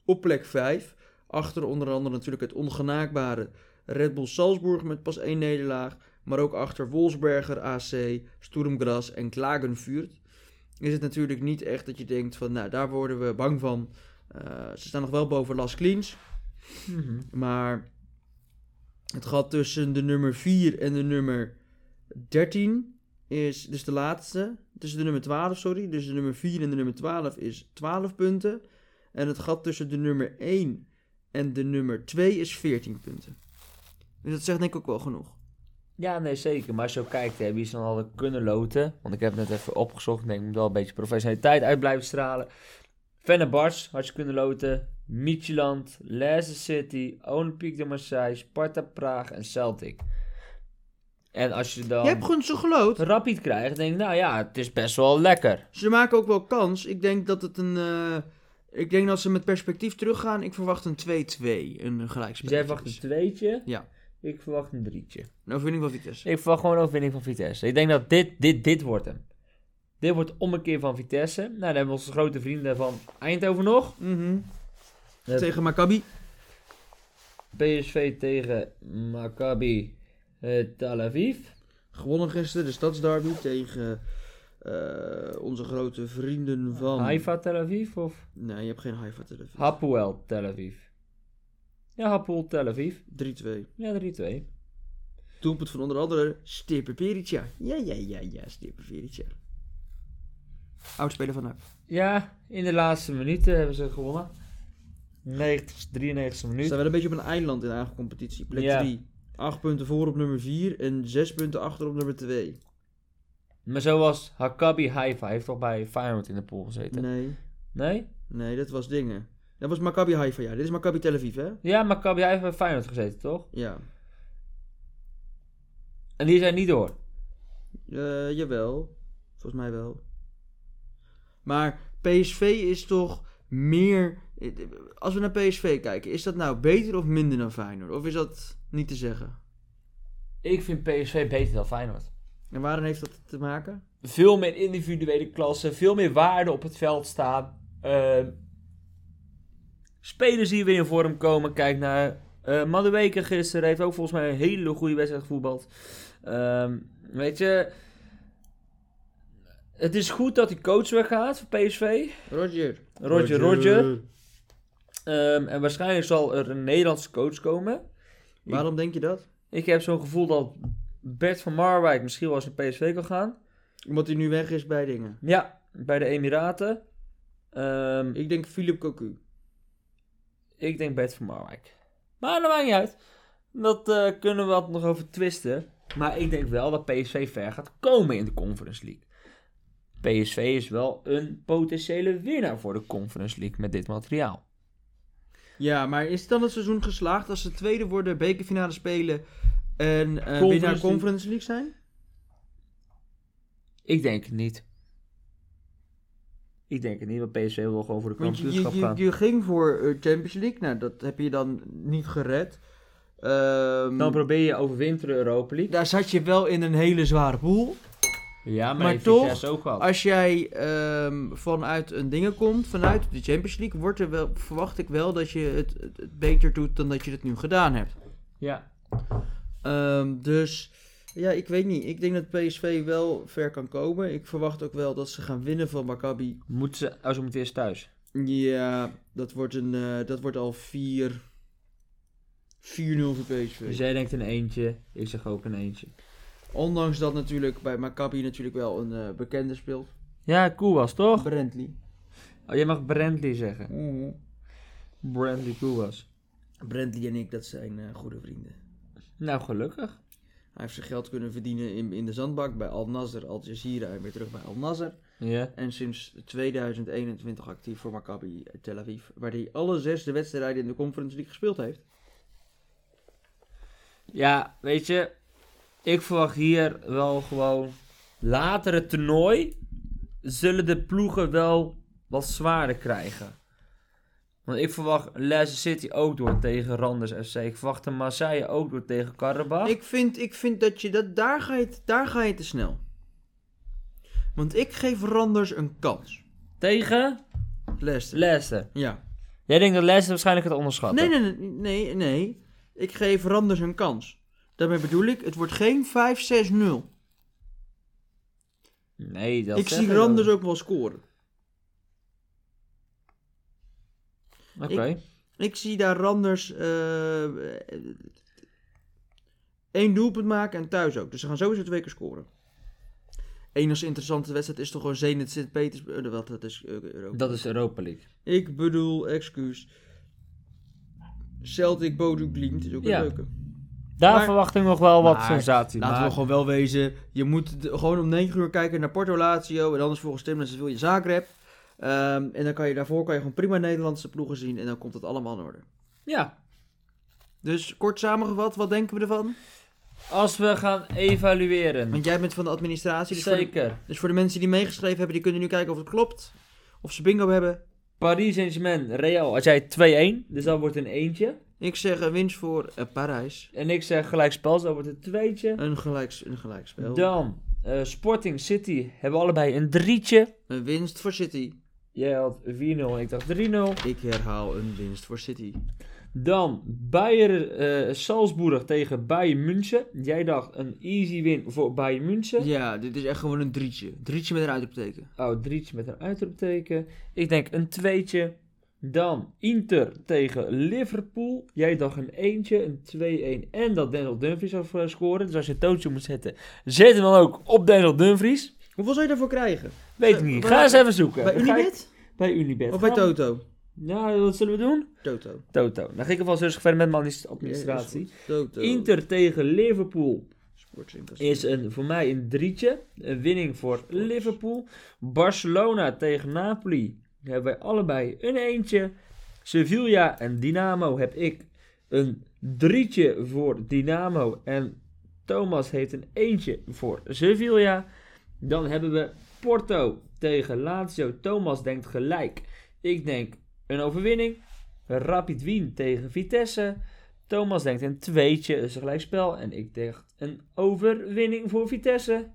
Speaker 1: op plek 5. Achter onder andere natuurlijk het ongenaakbare Red Bull Salzburg met pas één nederlaag. Maar ook achter Wolfsberger, AC, Sturm Graz en Klagenfurt. Is het natuurlijk niet echt dat je denkt van, nou daar worden we bang van. Eh, ze staan nog wel boven Las Cleans.
Speaker 2: Mhm.
Speaker 1: Maar het gat tussen de nummer 4 en de nummer 13 is dus de laatste. Tussen de nummer 12, sorry. Dus de nummer 4 en de nummer 12 is 12 punten. En het gat tussen de nummer 1 en de nummer 2 is 14 punten. Dus dat zegt denk ik ook wel genoeg.
Speaker 2: Ja, nee, zeker. Maar als je ook kijkt, hè, wie ze dan hadden kunnen loten. Want ik heb het net even opgezocht. Ik denk, ik moet wel een beetje professionaliteit uit blijven stralen. Fenerbahce had je kunnen loten. Midtjylland, Leicester City, Olympique de Marseille, Sparta Praag en Celtic. En als je dan
Speaker 1: Je hebt gewoon zo geloot.
Speaker 2: Rapid krijgt, denk ik, nou ja, het is best wel lekker.
Speaker 1: Ze maken ook wel kans. Ik denk dat het een... eh, ik denk dat ze met perspectief teruggaan. Ik verwacht een 2-2. Een gelijkspel.
Speaker 2: Dus jij verwacht een tweetje.
Speaker 1: Ja.
Speaker 2: Ik verwacht een drietje.
Speaker 1: Een overwinning van Vitesse.
Speaker 2: Ik verwacht gewoon een overwinning van Vitesse. Ik denk dat dit, dit, dit wordt hem. Dit wordt om een keer van Vitesse. Nou, dan hebben we onze grote vrienden van Eindhoven nog. Eh,
Speaker 1: Tegen Maccabi.
Speaker 2: PSV tegen Maccabi eh, Tel Aviv.
Speaker 1: Gewonnen gisteren de stadsderby tegen eh, onze grote vrienden van...
Speaker 2: Haifa Tel Aviv of
Speaker 1: Nee, je hebt geen Haifa Tel Aviv.
Speaker 2: Hapoel Tel Aviv. Ja, Hapoel Tel Aviv.
Speaker 1: 3-2.
Speaker 2: Ja, 3-2.
Speaker 1: Doelpunt van onder andere Stipe Perica. Ja, ja, ja, ja, Stipe Perica. Oudspeler van NAC.
Speaker 2: Ja, in de laatste minuten hebben ze gewonnen. 90, 93
Speaker 1: Ze
Speaker 2: minuut.
Speaker 1: staan wel een beetje op een eiland in de eigen competitie. Plek
Speaker 2: Ja.
Speaker 1: 3. 8 punten voor op nummer 4 en 6 punten achter op nummer 2.
Speaker 2: Maar zoals Hakabi Haifa heeft toch bij Feyenoord in de pool gezeten?
Speaker 1: Nee,
Speaker 2: Nee?
Speaker 1: nee, dat was dingen. Dat was Maccabi Haifa, ja. Dit is Maccabi Tel Aviv, hè?
Speaker 2: Ja, Maccabi Haifa heeft bij Feyenoord gezeten, toch?
Speaker 1: Ja.
Speaker 2: En die zijn niet door.
Speaker 1: Eh, jawel. Volgens mij wel. Maar PSV is toch meer... Als we naar PSV kijken, is dat nou beter of minder dan Feyenoord? Of is dat niet te zeggen?
Speaker 2: Ik vind PSV beter dan Feyenoord.
Speaker 1: En waarom heeft dat te maken?
Speaker 2: Veel meer individuele klassen, veel meer waarde op het veld staan. Ehm, spelers die weer in vorm komen. Kijk naar eh Madueke gisteren, heeft ook volgens mij een hele goede wedstrijd gevoetbald. Ehm, weet je, het is goed dat die coach weggaat voor PSV.
Speaker 1: Roger.
Speaker 2: Roger, Roger. Ehm, en waarschijnlijk zal er een Nederlandse coach komen.
Speaker 1: Waarom denk je dat?
Speaker 2: Ik heb zo'n gevoel dat Bert van Marwijk misschien wel eens naar PSV kan gaan.
Speaker 1: Omdat hij nu weg is bij dingen.
Speaker 2: Ja, bij de Emiraten. Ehm,
Speaker 1: Ik denk Philip Cocu.
Speaker 2: Ik denk Bert van Marwijk. Maar dat maakt niet uit. Dat eh, kunnen we wat nog over twisten. Maar ik denk wel dat PSV ver gaat komen in de Conference League. PSV is wel een potentiële winnaar voor de Conference League met dit materiaal.
Speaker 1: Ja, maar is dan het seizoen geslaagd als ze tweede worden, bekerfinale spelen en
Speaker 2: Conference
Speaker 1: winnaar. Conference League zijn?
Speaker 2: Ik denk het niet. Ik denk het niet, want PSV wil gewoon voor de kampioenschap
Speaker 1: je,
Speaker 2: gaan.
Speaker 1: je, je ging voor eh, Champions League, nou dat heb je dan niet gered. Ehm,
Speaker 2: Dan probeer je overwinteren Europa League.
Speaker 1: daar zat je wel in een hele zware pool.
Speaker 2: Ja, maar,
Speaker 1: toch,
Speaker 2: ook.
Speaker 1: Als jij ehm, vanuit een dingen komt, vanuit de Champions League, wordt er wel, verwacht ik wel dat je het, het, het beter doet dan dat je het nu gedaan hebt.
Speaker 2: Ja.
Speaker 1: Ehm, dus ja, ik weet niet. Ik denk dat PSV wel ver kan komen. Ik verwacht ook wel dat ze gaan winnen van Maccabi.
Speaker 2: Moeten ze, oh, ze moeten eerst thuis.
Speaker 1: Ja, dat wordt, een, eh, dat wordt al 4 4-0 voor PSV.
Speaker 2: Dus jij denkt een eentje, ik zeg ook een eentje.
Speaker 1: Ondanks dat natuurlijk bij Maccabi natuurlijk wel een eh, bekende speelt.
Speaker 2: Ja, Koewas toch?
Speaker 1: Brentley.
Speaker 2: Oh, jij mag Brandley zeggen.
Speaker 1: Mhm.
Speaker 2: Brandley Koewas.
Speaker 1: Brentley en ik, dat zijn eh, goede vrienden.
Speaker 2: Nou, gelukkig.
Speaker 1: Hij heeft zijn geld kunnen verdienen in, in de zandbak bij Al Nasser, Al Jazeera en weer terug bij Al Nasser.
Speaker 2: Ja.
Speaker 1: En sinds 2021 actief voor Maccabi Tel Aviv, waar hij alle zes de wedstrijden in de Conference League gespeeld heeft.
Speaker 2: Ja, weet je, ik verwacht hier wel gewoon later het toernooi zullen de ploegen wel wat zwaarder krijgen. Want ik verwacht Leicester City ook door tegen Randers FC. Ik verwacht de Marseille ook door tegen Karabach.
Speaker 1: Ik vind, ik vind dat je dat, daar ga je, daar ga je te snel. Want ik geef Randers een kans.
Speaker 2: Tegen
Speaker 1: Leicester.
Speaker 2: Leicester.
Speaker 1: Ja.
Speaker 2: Jij denkt dat Leicester waarschijnlijk het onderschat.
Speaker 1: Nee, nee, nee, nee, nee. Ik geef Randers een kans. Daarmee bedoel ik, het wordt geen 5-6-0.
Speaker 2: Nee, dat
Speaker 1: Ik zie Randers ook wel scoren.
Speaker 2: Oké.
Speaker 1: Ik zie daar Randers eh één doelpunt maken en thuis ook. Dus ze gaan sowieso twee keer scoren. Enigste interessante wedstrijd is toch gewoon Zenit Sint-Petersburg. Uh, wat dat is eh, Europa.
Speaker 2: Dat is Europa League.
Speaker 1: Ik bedoel, excuus. Celtic Bodo Glimt is ook
Speaker 2: Ja.
Speaker 1: een leuke.
Speaker 2: Daar
Speaker 1: Maar-
Speaker 2: verwacht ik nog wel wat
Speaker 1: Maar
Speaker 2: sensatie.
Speaker 1: Laten
Speaker 2: maar-
Speaker 1: we gewoon wel wezen. Je moet de- gewoon om 9 uur kijken naar Porto Lazio. En anders volgens Tim wil je Zagreb. Ehm, en dan kan je daarvoor kan je gewoon prima Nederlandse ploegen zien. En dan komt het allemaal in orde.
Speaker 2: Ja.
Speaker 1: Dus kort samengevat, wat denken we ervan?
Speaker 2: Als we gaan evalueren.
Speaker 1: Want jij bent van de administratie, dus voor de,
Speaker 2: Zeker.
Speaker 1: dus voor de mensen die meegeschreven hebben, die kunnen nu kijken of het klopt. Of ze bingo hebben.
Speaker 2: Paris Saint-Germain, Real. Als jij 2-1, dus dat wordt een eentje.
Speaker 1: Ik zeg een winst voor eh, Parijs.
Speaker 2: En ik zeg gelijkspel, dus dat wordt een tweetje.
Speaker 1: Een, gelijks, een gelijkspel.
Speaker 2: Dan, eh, Sporting City hebben allebei een drietje.
Speaker 1: Een winst voor City.
Speaker 2: Jij had 4-0 en ik dacht 3-0.
Speaker 1: Ik herhaal een winst voor City.
Speaker 2: Dan Bayern eh, Salzburg tegen Bayern München. Jij dacht een easy win voor Bayern München.
Speaker 1: Ja, dit is echt gewoon een drietje. Drietje met een uitroepteken.
Speaker 2: Oh, drietje met een uitroepteken. Ik denk een tweetje. Dan Inter tegen Liverpool. Jij dacht een eentje, een 2-1 en dat Daniel Dumfries zou scoren. Dus als je een tootje moet zetten, zet hem dan ook op Daniel Dumfries.
Speaker 1: Hoeveel zou je daarvoor krijgen?
Speaker 2: Weet ik
Speaker 1: Eh,
Speaker 2: niet. Ga eens even zoeken.
Speaker 1: Bij
Speaker 2: Dan ga ik-
Speaker 1: Unibet?
Speaker 2: Bij Unibet.
Speaker 1: Of bij
Speaker 2: Gaan we-
Speaker 1: Toto?
Speaker 2: Nou, wat zullen we doen?
Speaker 1: Toto.
Speaker 2: Toto. Dan ga ik alvast rustig verder met mijn administratie.
Speaker 1: Ja, is goed. Toto.
Speaker 2: Inter tegen Liverpool is een, voor mij een drietje. Een winning voor Liverpool. Barcelona tegen Napoli hebben wij allebei een eentje. Sevilla en Dynamo heb ik een drietje voor Dynamo. En Thomas heeft een eentje voor Sevilla. Dan hebben we Porto tegen Lazio. Thomas denkt gelijk. Ik denk een overwinning. Rapid Wien tegen Vitesse. Thomas denkt een tweetje, dus een gelijkspel. En ik denk een overwinning voor Vitesse.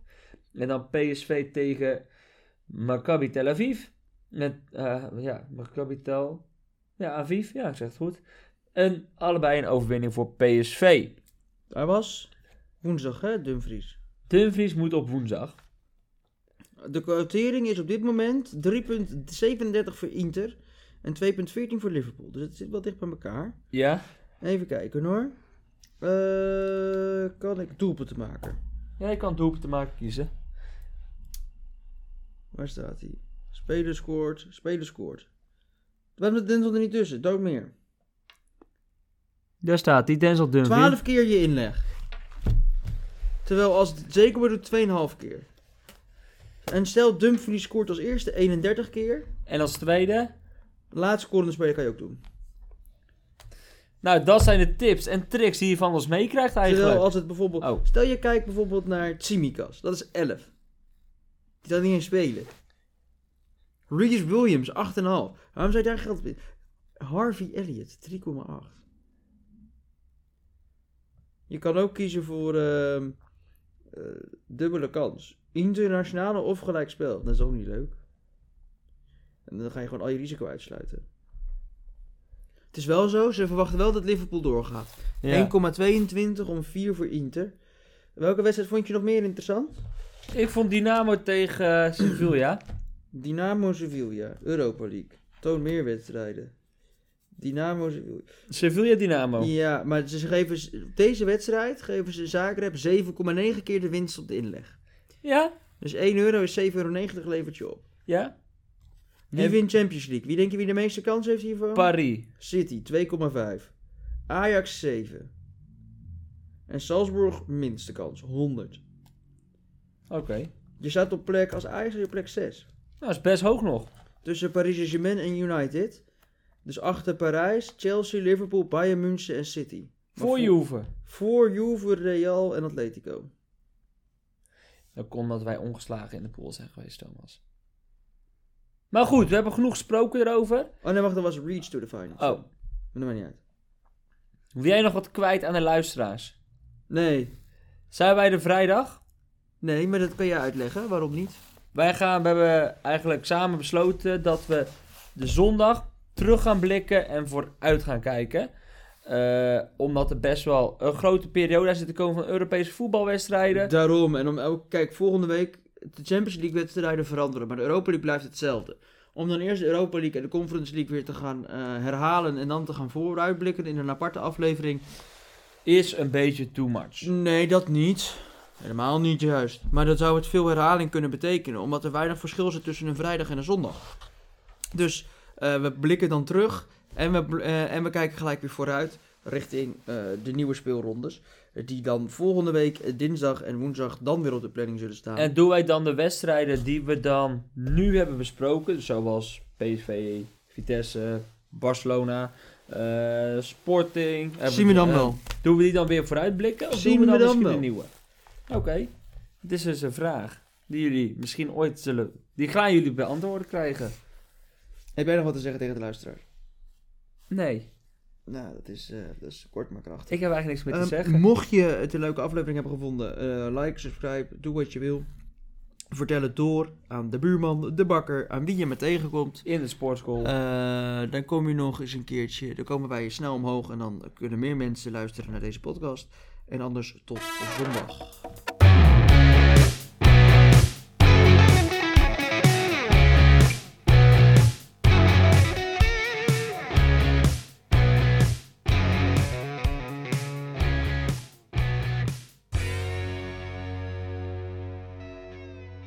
Speaker 2: En dan PSV tegen Maccabi Tel Aviv. Met, eh, ja, Maccabi Tel... Ja, Aviv. Ja, ik zeg het goed. En allebei een overwinning voor PSV.
Speaker 1: Hij was woensdag, hè, Dumfries.
Speaker 2: Dumfries moet op woensdag.
Speaker 1: De quotering is op dit moment 3,37 voor Inter en 2,14 voor Liverpool. Dus het zit wel dicht bij elkaar.
Speaker 2: Ja?
Speaker 1: Even kijken hoor. Eh, kan ik doelpunten maken?
Speaker 2: Ja, je kan doelpunten te maken kiezen.
Speaker 1: Waar staat hij? Speler scoort, speler scoort. Waarom zit Denzel er niet tussen? Dood meer.
Speaker 2: Daar staat die Denzel Dumfries.
Speaker 1: 12 keer je inleg. Terwijl als wordt, doet 2,5 keer. En stel Dumfries scoort als eerste 31 keer.
Speaker 2: En als tweede...
Speaker 1: Laatste scorende speler kan je ook doen.
Speaker 2: Nou, dat zijn de tips en tricks die je van ons meekrijgt eigenlijk.
Speaker 1: Terwijl als het bijvoorbeeld...
Speaker 2: Oh.
Speaker 1: Stel je kijkt bijvoorbeeld naar Tsimikas. Dat is 11. Die kan niet eens spelen. Reese Williams 8,5. Waarom zou je daar geld in? Harvey Elliott 3,8. Je kan ook kiezen voor eh, dubbele kans. Internationale of gelijkspel. Dat is ook niet leuk. En dan ga je gewoon al je risico uitsluiten. Het is wel zo, ze verwachten wel dat Liverpool doorgaat.
Speaker 2: Ja.
Speaker 1: 1,22 om 4 voor Inter. Welke wedstrijd vond je nog meer interessant?
Speaker 2: Ik vond Dynamo tegen eh, Sevilla.
Speaker 1: Dynamo Sevilla, Europa League. Toon meer wedstrijden. Dynamo Sevilla.
Speaker 2: Sevilla Dynamo.
Speaker 1: Ja, maar ze geven deze wedstrijd geven ze Zagreb 7,9 keer de winst op de inleg.
Speaker 2: Ja?
Speaker 1: Dus 1 euro is 7,90 euro levert je op.
Speaker 2: Ja?
Speaker 1: Wie
Speaker 2: En-
Speaker 1: wint Champions League? Wie denk je wie de meeste kans heeft hiervoor?
Speaker 2: Paris.
Speaker 1: City 2,5. Ajax 7. En Salzburg minste kans, 100.
Speaker 2: Oké.
Speaker 1: Je staat op plek, als Ajax op plek 6.
Speaker 2: Nou, is best hoog nog.
Speaker 1: Tussen Paris Saint-Germain en United. Dus achter Parijs, Chelsea, Liverpool, Bayern München en City. Maar
Speaker 2: Voor Juve.
Speaker 1: Voor Juve, Real en Atletico.
Speaker 2: Dat kon dat wij ongeslagen in de pool zijn geweest, Thomas. Maar goed, we hebben genoeg gesproken erover.
Speaker 1: Oh nee, wacht, dat was Reach to the Finals.
Speaker 2: Oh,
Speaker 1: Maar dat maakt niet uit.
Speaker 2: wil jij nog wat kwijt aan de luisteraars?
Speaker 1: Nee.
Speaker 2: Zijn wij de vrijdag?
Speaker 1: Nee, maar dat kan je uitleggen. Waarom niet?
Speaker 2: Wij gaan, we hebben eigenlijk samen besloten dat we de zondag terug gaan blikken en vooruit gaan kijken. Eh, omdat er best wel een grote periode aan zit te komen van Europese voetbalwedstrijden.
Speaker 1: Daarom. En om elke... Kijk, volgende week... De Champions League wedstrijden veranderen. Maar de Europa League blijft hetzelfde. Om dan eerst de Europa League en de Conference League weer te gaan eh, herhalen. En dan te gaan vooruitblikken in een aparte aflevering.
Speaker 2: Is een beetje too much.
Speaker 1: Nee, dat niet. Helemaal niet juist. Maar dat zou het veel herhaling kunnen betekenen, omdat er weinig verschil zit tussen een vrijdag en een zondag. Dus eh, we blikken dan terug en we, eh, en we kijken gelijk weer vooruit richting eh, de nieuwe speelrondes. eh, Die dan volgende week dinsdag en woensdag dan weer op de planning zullen staan.
Speaker 2: En doen wij dan de wedstrijden die we dan nu hebben besproken, zoals PSV, Vitesse, Barcelona, eh, Sporting.
Speaker 1: Zien we dan wel.
Speaker 2: Doen we die dan weer vooruitblikken? Of
Speaker 1: Zien
Speaker 2: doen we
Speaker 1: we
Speaker 2: dan,
Speaker 1: dan
Speaker 2: misschien
Speaker 1: wel.
Speaker 2: een nieuwe? Oké. Het is dus een vraag die jullie misschien ooit zullen... Die gaan jullie beantwoorden krijgen.
Speaker 1: Heb jij nog wat te zeggen tegen de luisteraar?
Speaker 2: Nee,
Speaker 1: Nou, dat is, eh, dat is kort maar krachtig.
Speaker 2: ik heb eigenlijk niks meer te
Speaker 1: Ehm,
Speaker 2: zeggen.
Speaker 1: Mocht je het een leuke aflevering hebben gevonden, eh, like, subscribe, doe wat je wil. Vertel het door aan de buurman, de bakker, aan wie je maar tegenkomt.
Speaker 2: In de sportschool.
Speaker 1: Eh, dan kom je nog eens een keertje, dan komen wij snel omhoog en dan kunnen meer mensen luisteren naar deze podcast. En anders tot zondag.